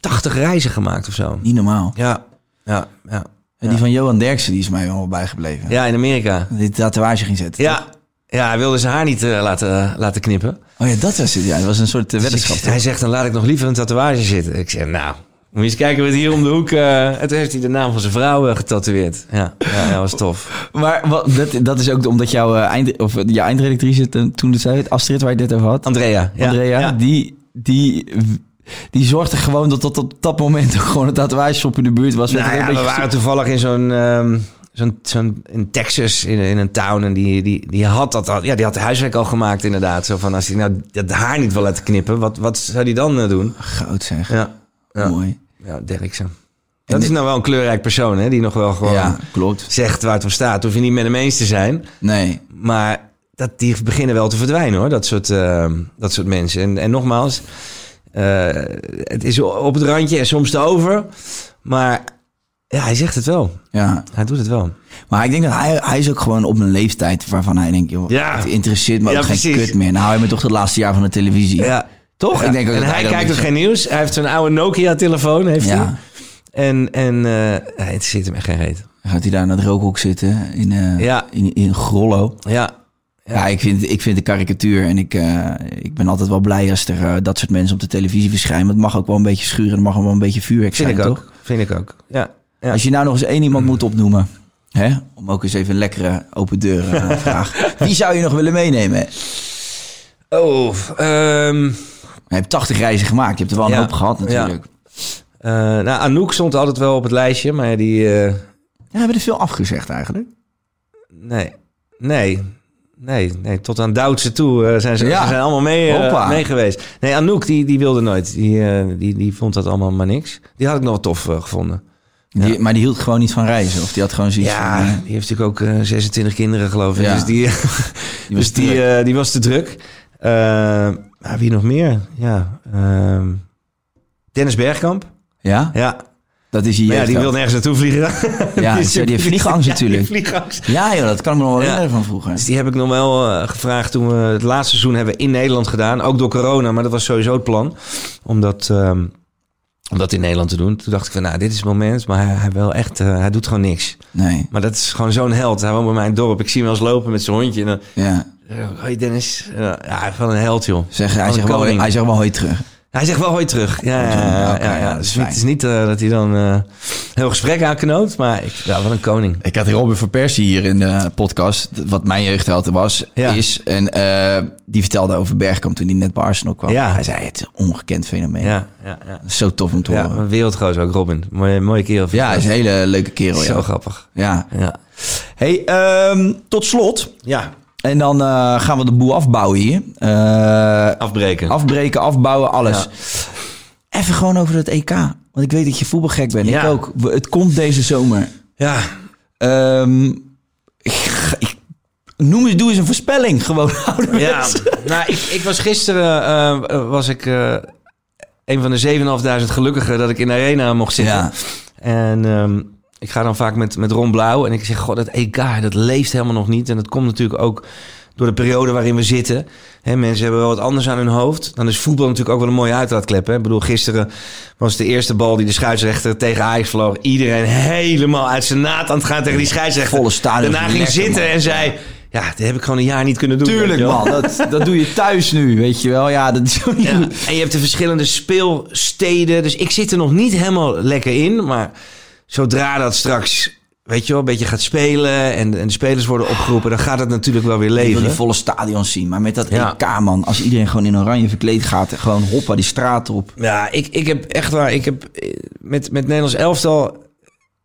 80 reizen gemaakt of zo. Niet normaal. Ja, ja, ja. En die van Johan Derksen, die is mij wel bijgebleven. Ja, in Amerika. Die tatoeage ging zetten. Ja, ja hij wilde zijn haar niet eh, laten, laten knippen. Oh ja, dat was het. Ja, dat was een soort eh, weddenschap. Dus hij zegt, dan laat ik nog liever een tatoeage zitten. Ik zeg, nou, moet je eens kijken wat hier om de hoek... eh en toen heeft hij de naam van zijn vrouw eh, getatoeëerd. Ja, ja, dat was tof. Maar wat, dat, dat is ook omdat jouw eh, eind, of, je eindredactrice toen het zei, Astrid, waar je dit over had, Andrea. Andrea, ja. die, die, die zorgde gewoon dat tot op dat moment ook gewoon een tatoeageshop in de buurt was. Nou ja, we waren toevallig in zo'n... ehm, Zo'n, zo'n in Texas, in, in een town. En die, die, die had dat al. Ja, die had huiswerk al gemaakt, inderdaad. Zo van als hij nou dat haar niet wil laten knippen, wat, wat zou hij dan eh, doen? Goud zeg. Ja, ja. Mooi. ja Derksen. Dat is nou wel een kleurrijk persoon, hè? Die nog wel gewoon Ja, klopt. zegt waar het voor staat. Hoef je niet met hem eens te zijn. Nee. Maar dat, die beginnen wel te verdwijnen hoor, dat soort, eh, dat soort mensen. En, en nogmaals, het is op het randje en soms te over. Maar ja, hij zegt het wel. Ja. Hij doet het wel. Maar ik denk dat hij, hij is ook gewoon op een leeftijd waarvan hij denkt, joh, Ja. het interesseert me Ja, ook geen precies. kut meer. Nou, je me toch het laatste jaar van de televisie. Ja. Toch? Ja. Ik denk ook en dat hij, kijkt ook geen nieuws. Hij heeft zo'n oude Nokia-telefoon. Heeft Ja. hij. En, en eh hij interesseert hem echt geen reet. Gaat hij daar naar het rookhoek zitten in, eh, Ja. in, in Grollo. Ja. Ja, ik, vind, ik vind de karikatuur en ik, eh, ik ben altijd wel blij als er eh, dat soort mensen op de televisie verschijnen. Het mag ook wel een beetje schuren, het mag ook wel een beetje vuurwerk Vind zijn, ik toch? ook. Vind ik ook. Ja. ja. Als je nou nog eens één iemand moet opnoemen, hè? om ook eens even een lekkere open deur eh, vraag. Wie zou je nog willen meenemen? Oh, ehm, Je hebt 80 reizen gemaakt, je hebt er wel een Ja. hoop gehad natuurlijk. eh, nou, Anouk stond altijd wel op het lijstje, maar die... eh, Ja, hebben er veel afgezegd eigenlijk. Nee, nee, nee, nee. Tot aan Duitse toe eh, zijn ze, Ja. ze zijn allemaal mee, eh, mee geweest. Nee, Anouk, die, die wilde nooit. Die, eh, die, die vond dat allemaal maar niks. Die had ik nog wel tof gevonden. Die, Maar die hield gewoon niet van reizen. Of die had gewoon zoiets Ja, van... die heeft natuurlijk ook eh, 26 kinderen, geloof ik. Ja. Dus die, die dus was die, druk. eh, die was te druk. Wie nog meer? Ja, ehm, Dennis Bergkamp. ja? Ja, dat is hier. maar ja die wil nergens naartoe vliegen. Ja, is- die heeft vliegangst die natuurlijk. vliegangst. Ja, joh, dat kan ik me nog wel herinneren van vroeger. Dus die heb ik nog wel eh, gevraagd toen we het laatste seizoen hebben in Nederland gedaan. Ook door corona, maar dat was sowieso het plan. Om dat, ehm, om dat in Nederland te doen. Toen dacht ik van, nou, dit is het moment. Maar hij, hij, wel echt, eh, hij doet gewoon niks. Nee, Maar dat is gewoon zo'n held. Hij woont bij mijn dorp. Ik zie hem wel eens lopen met zijn hondje. En dan, ja. hoi Dennis. Ja, van een held, joh. Zeg, hij, zegt wel, hij zegt wel hoi terug. Hij zegt wel hoi terug. Ja, ja, ja. Ja, ja, ja. Dus is het is niet eh, dat hij dan eh heel gesprek aanknoopt. Maar ik, ja, wat een koning. Ik had Robin van Persie hier in de podcast, wat mijn jeugdheld was, Ja. is. En eh, die vertelde over Bergkamp toen hij net bij Arsenal kwam. Ja. Hij zei, het is een ongekend fenomeen. Ja, ja, ja. Zo tof om te Ja, horen. een wereldgoos ook, Robin. Mooie, mooie kerel. Ja, hij is een hele leuke kerel. Zo Ja. grappig. ja. Ja. Hey, ehm, tot slot. ja, En dan eh, gaan we de boel afbouwen hier. Eh, afbreken. afbreken, afbouwen, alles. Even gewoon over het EK. Want ik weet dat je voetbalgek bent. Ja. Ik ook. Het komt deze zomer. Ja, Ehm, ik, noem eens, doe eens een voorspelling. Gewoon ja. ouderwets. nou, ik, ik was gisteren eh, was ik een van de 7.500 gelukkigen dat ik in de arena mocht zitten. Ja. En ehm, ik ga dan vaak met, met Ron Blauw en ik zeg, god, dat EK, dat leeft helemaal nog niet. En dat komt natuurlijk ook door de periode waarin we zitten. Hè, mensen hebben wel wat anders aan hun hoofd. Dan is voetbal natuurlijk ook wel een mooie uitlaatklep. Hè? Ik bedoel, gisteren was de eerste bal die de scheidsrechter tegen Ajax vloog. Iedereen helemaal uit zijn naad aan het gaan tegen die scheidsrechter. Volle stadion. Daarna ging Lekker, zitten man. en zei... Ja, dat heb ik gewoon een jaar niet kunnen doen. Tuurlijk, man. Dat, dat doe je thuis nu, weet je wel. Ja, dat is Ja, en je hebt de verschillende speelsteden. Dus ik zit er nog niet helemaal lekker in. Maar zodra dat straks, weet je wel, een beetje gaat spelen... en, en de spelers worden opgeroepen... dan gaat het natuurlijk wel weer Ik wil leven. die volle stadions zien. Maar met dat Ja. EK, man. Als iedereen gewoon in oranje verkleed gaat... en gewoon hoppa die straat op. Ja, ik, ik heb echt waar... Ik heb eh, met, met Nederlands elftal...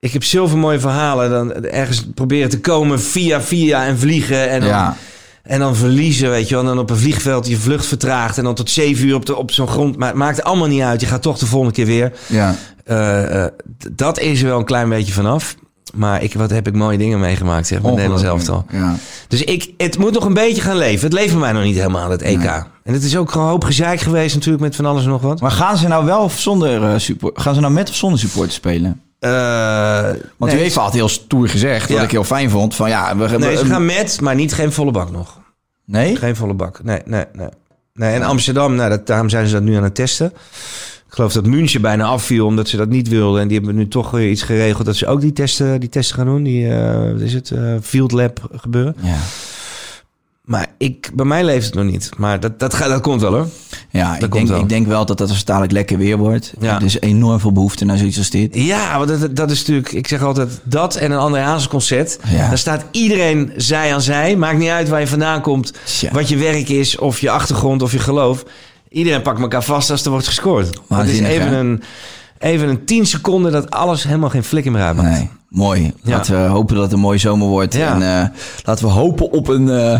Ik heb zoveel mooie verhalen. Dan ergens proberen te komen via via en vliegen. En dan, Ja. en dan verliezen, weet je wel. En dan op een vliegveld je vlucht vertraagt. En dan tot zeven uur op, de, op zo'n grond. Maar het maakt allemaal niet uit. Je gaat toch de volgende keer weer. Ja. Eh, eh, dat is er wel een klein beetje vanaf. Maar ik, wat heb ik mooie dingen meegemaakt, zeg, met Nederlands elftal. Ja. Dus ik, het moet nog een beetje gaan leven. Het leeft bij mij nog niet helemaal, het EK. En het is ook gewoon een hoop gezeik geweest natuurlijk met van alles en nog wat. Maar gaan ze nou wel of zonder eh, support? Gaan ze nou met of zonder supporters spelen? Want nee, UEFA had heel stoer gezegd, wat ik heel fijn vond. Van ja, we nee, ze gaan met, maar niet geen volle bak nog. Nee? Geen volle bak. Nee, nee, nee. nee en Amsterdam, nou, dat, daarom zijn ze dat nu aan het testen. Ik geloof dat München bijna afviel omdat ze dat niet wilden. En die hebben nu toch weer iets geregeld dat ze ook die testen, die testen gaan doen. Die, eh, wat is het, eh, Field Lab gebeuren. Ja. Maar ik, bij mij leeft het nog niet. Maar dat, dat, gaat, dat komt wel hoor. Ja, ik denk, wel. ik denk wel dat dat als het dadelijk lekker weer wordt. Ja. Er is enorm veel behoefte naar zoiets als dit. Ja, want dat, dat is natuurlijk... Ik zeg altijd dat en een concert. Ja. Daar staat iedereen zij aan zij. Maakt niet uit waar je vandaan komt. Wat je werk is, of je achtergrond, of je geloof. Iedereen pakt elkaar vast als er wordt gescoord. Het is even hè? een, even een tien seconden dat alles helemaal geen flikker meer uitmaakt. Nee, mooi. Ja. Laten we hopen dat het een mooie zomer wordt. Ja. En eh, laten we hopen op een eh,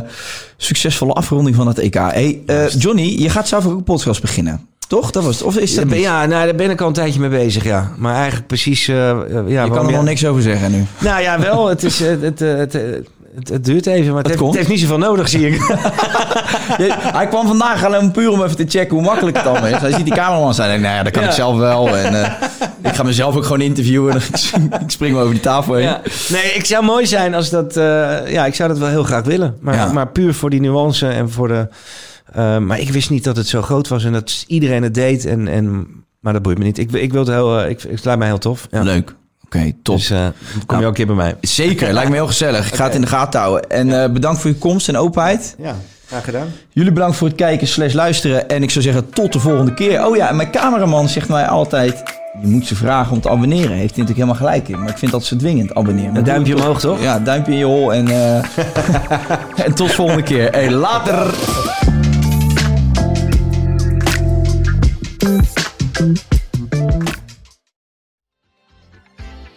succesvolle afronding van het EK. Hey, eh, Johnny, je gaat zelf ook een podcast beginnen. Toch? Dat was het. Of is dat Ja, ja, nou, daar ben ik al een tijdje mee bezig, ja. Maar eigenlijk precies... ja, je kan er nog niks over zeggen nu. Nou ja, wel. Het, is, het, het, eh, het, het duurt even, maar het, heeft, het heeft niet zoveel nodig, zie ik. Hij kwam vandaag alleen puur om even te checken hoe makkelijk het allemaal is. Hij ziet die cameraman zijn. en Nou ja, dat kan Ja. ik zelf wel. En eh, ik ga mezelf ook gewoon interviewen. ik spring over die tafel heen. Ja. Nee, ik zou mooi zijn als dat... eh, ja, ik zou dat wel heel graag willen. Maar, maar puur voor die nuance en voor de... eh, maar ik wist niet dat het zo groot was en dat iedereen het deed. En, en, maar dat boeit me niet. Ik, ik wil het heel... ik, ik lijkt mij heel tof. Ja. Leuk. Oké, top. Dus eh, kom Nou. je ook een keer bij mij. Zeker, lijkt me heel gezellig. Ik ga het in de gaten houden. En eh, bedankt voor je komst en openheid. Ja, graag gedaan. Jullie bedankt voor het kijken slash luisteren. En ik zou zeggen tot de volgende keer. Oh ja, en mijn cameraman zegt mij altijd... Je moet ze vragen om te abonneren. Heeft hij natuurlijk helemaal gelijk in. Maar ik vind dat ze dwingend abonneren. Een duimpje omhoog, toch? Ja, duimpje in je hol. En, eh, en tot de volgende keer. Hey, later!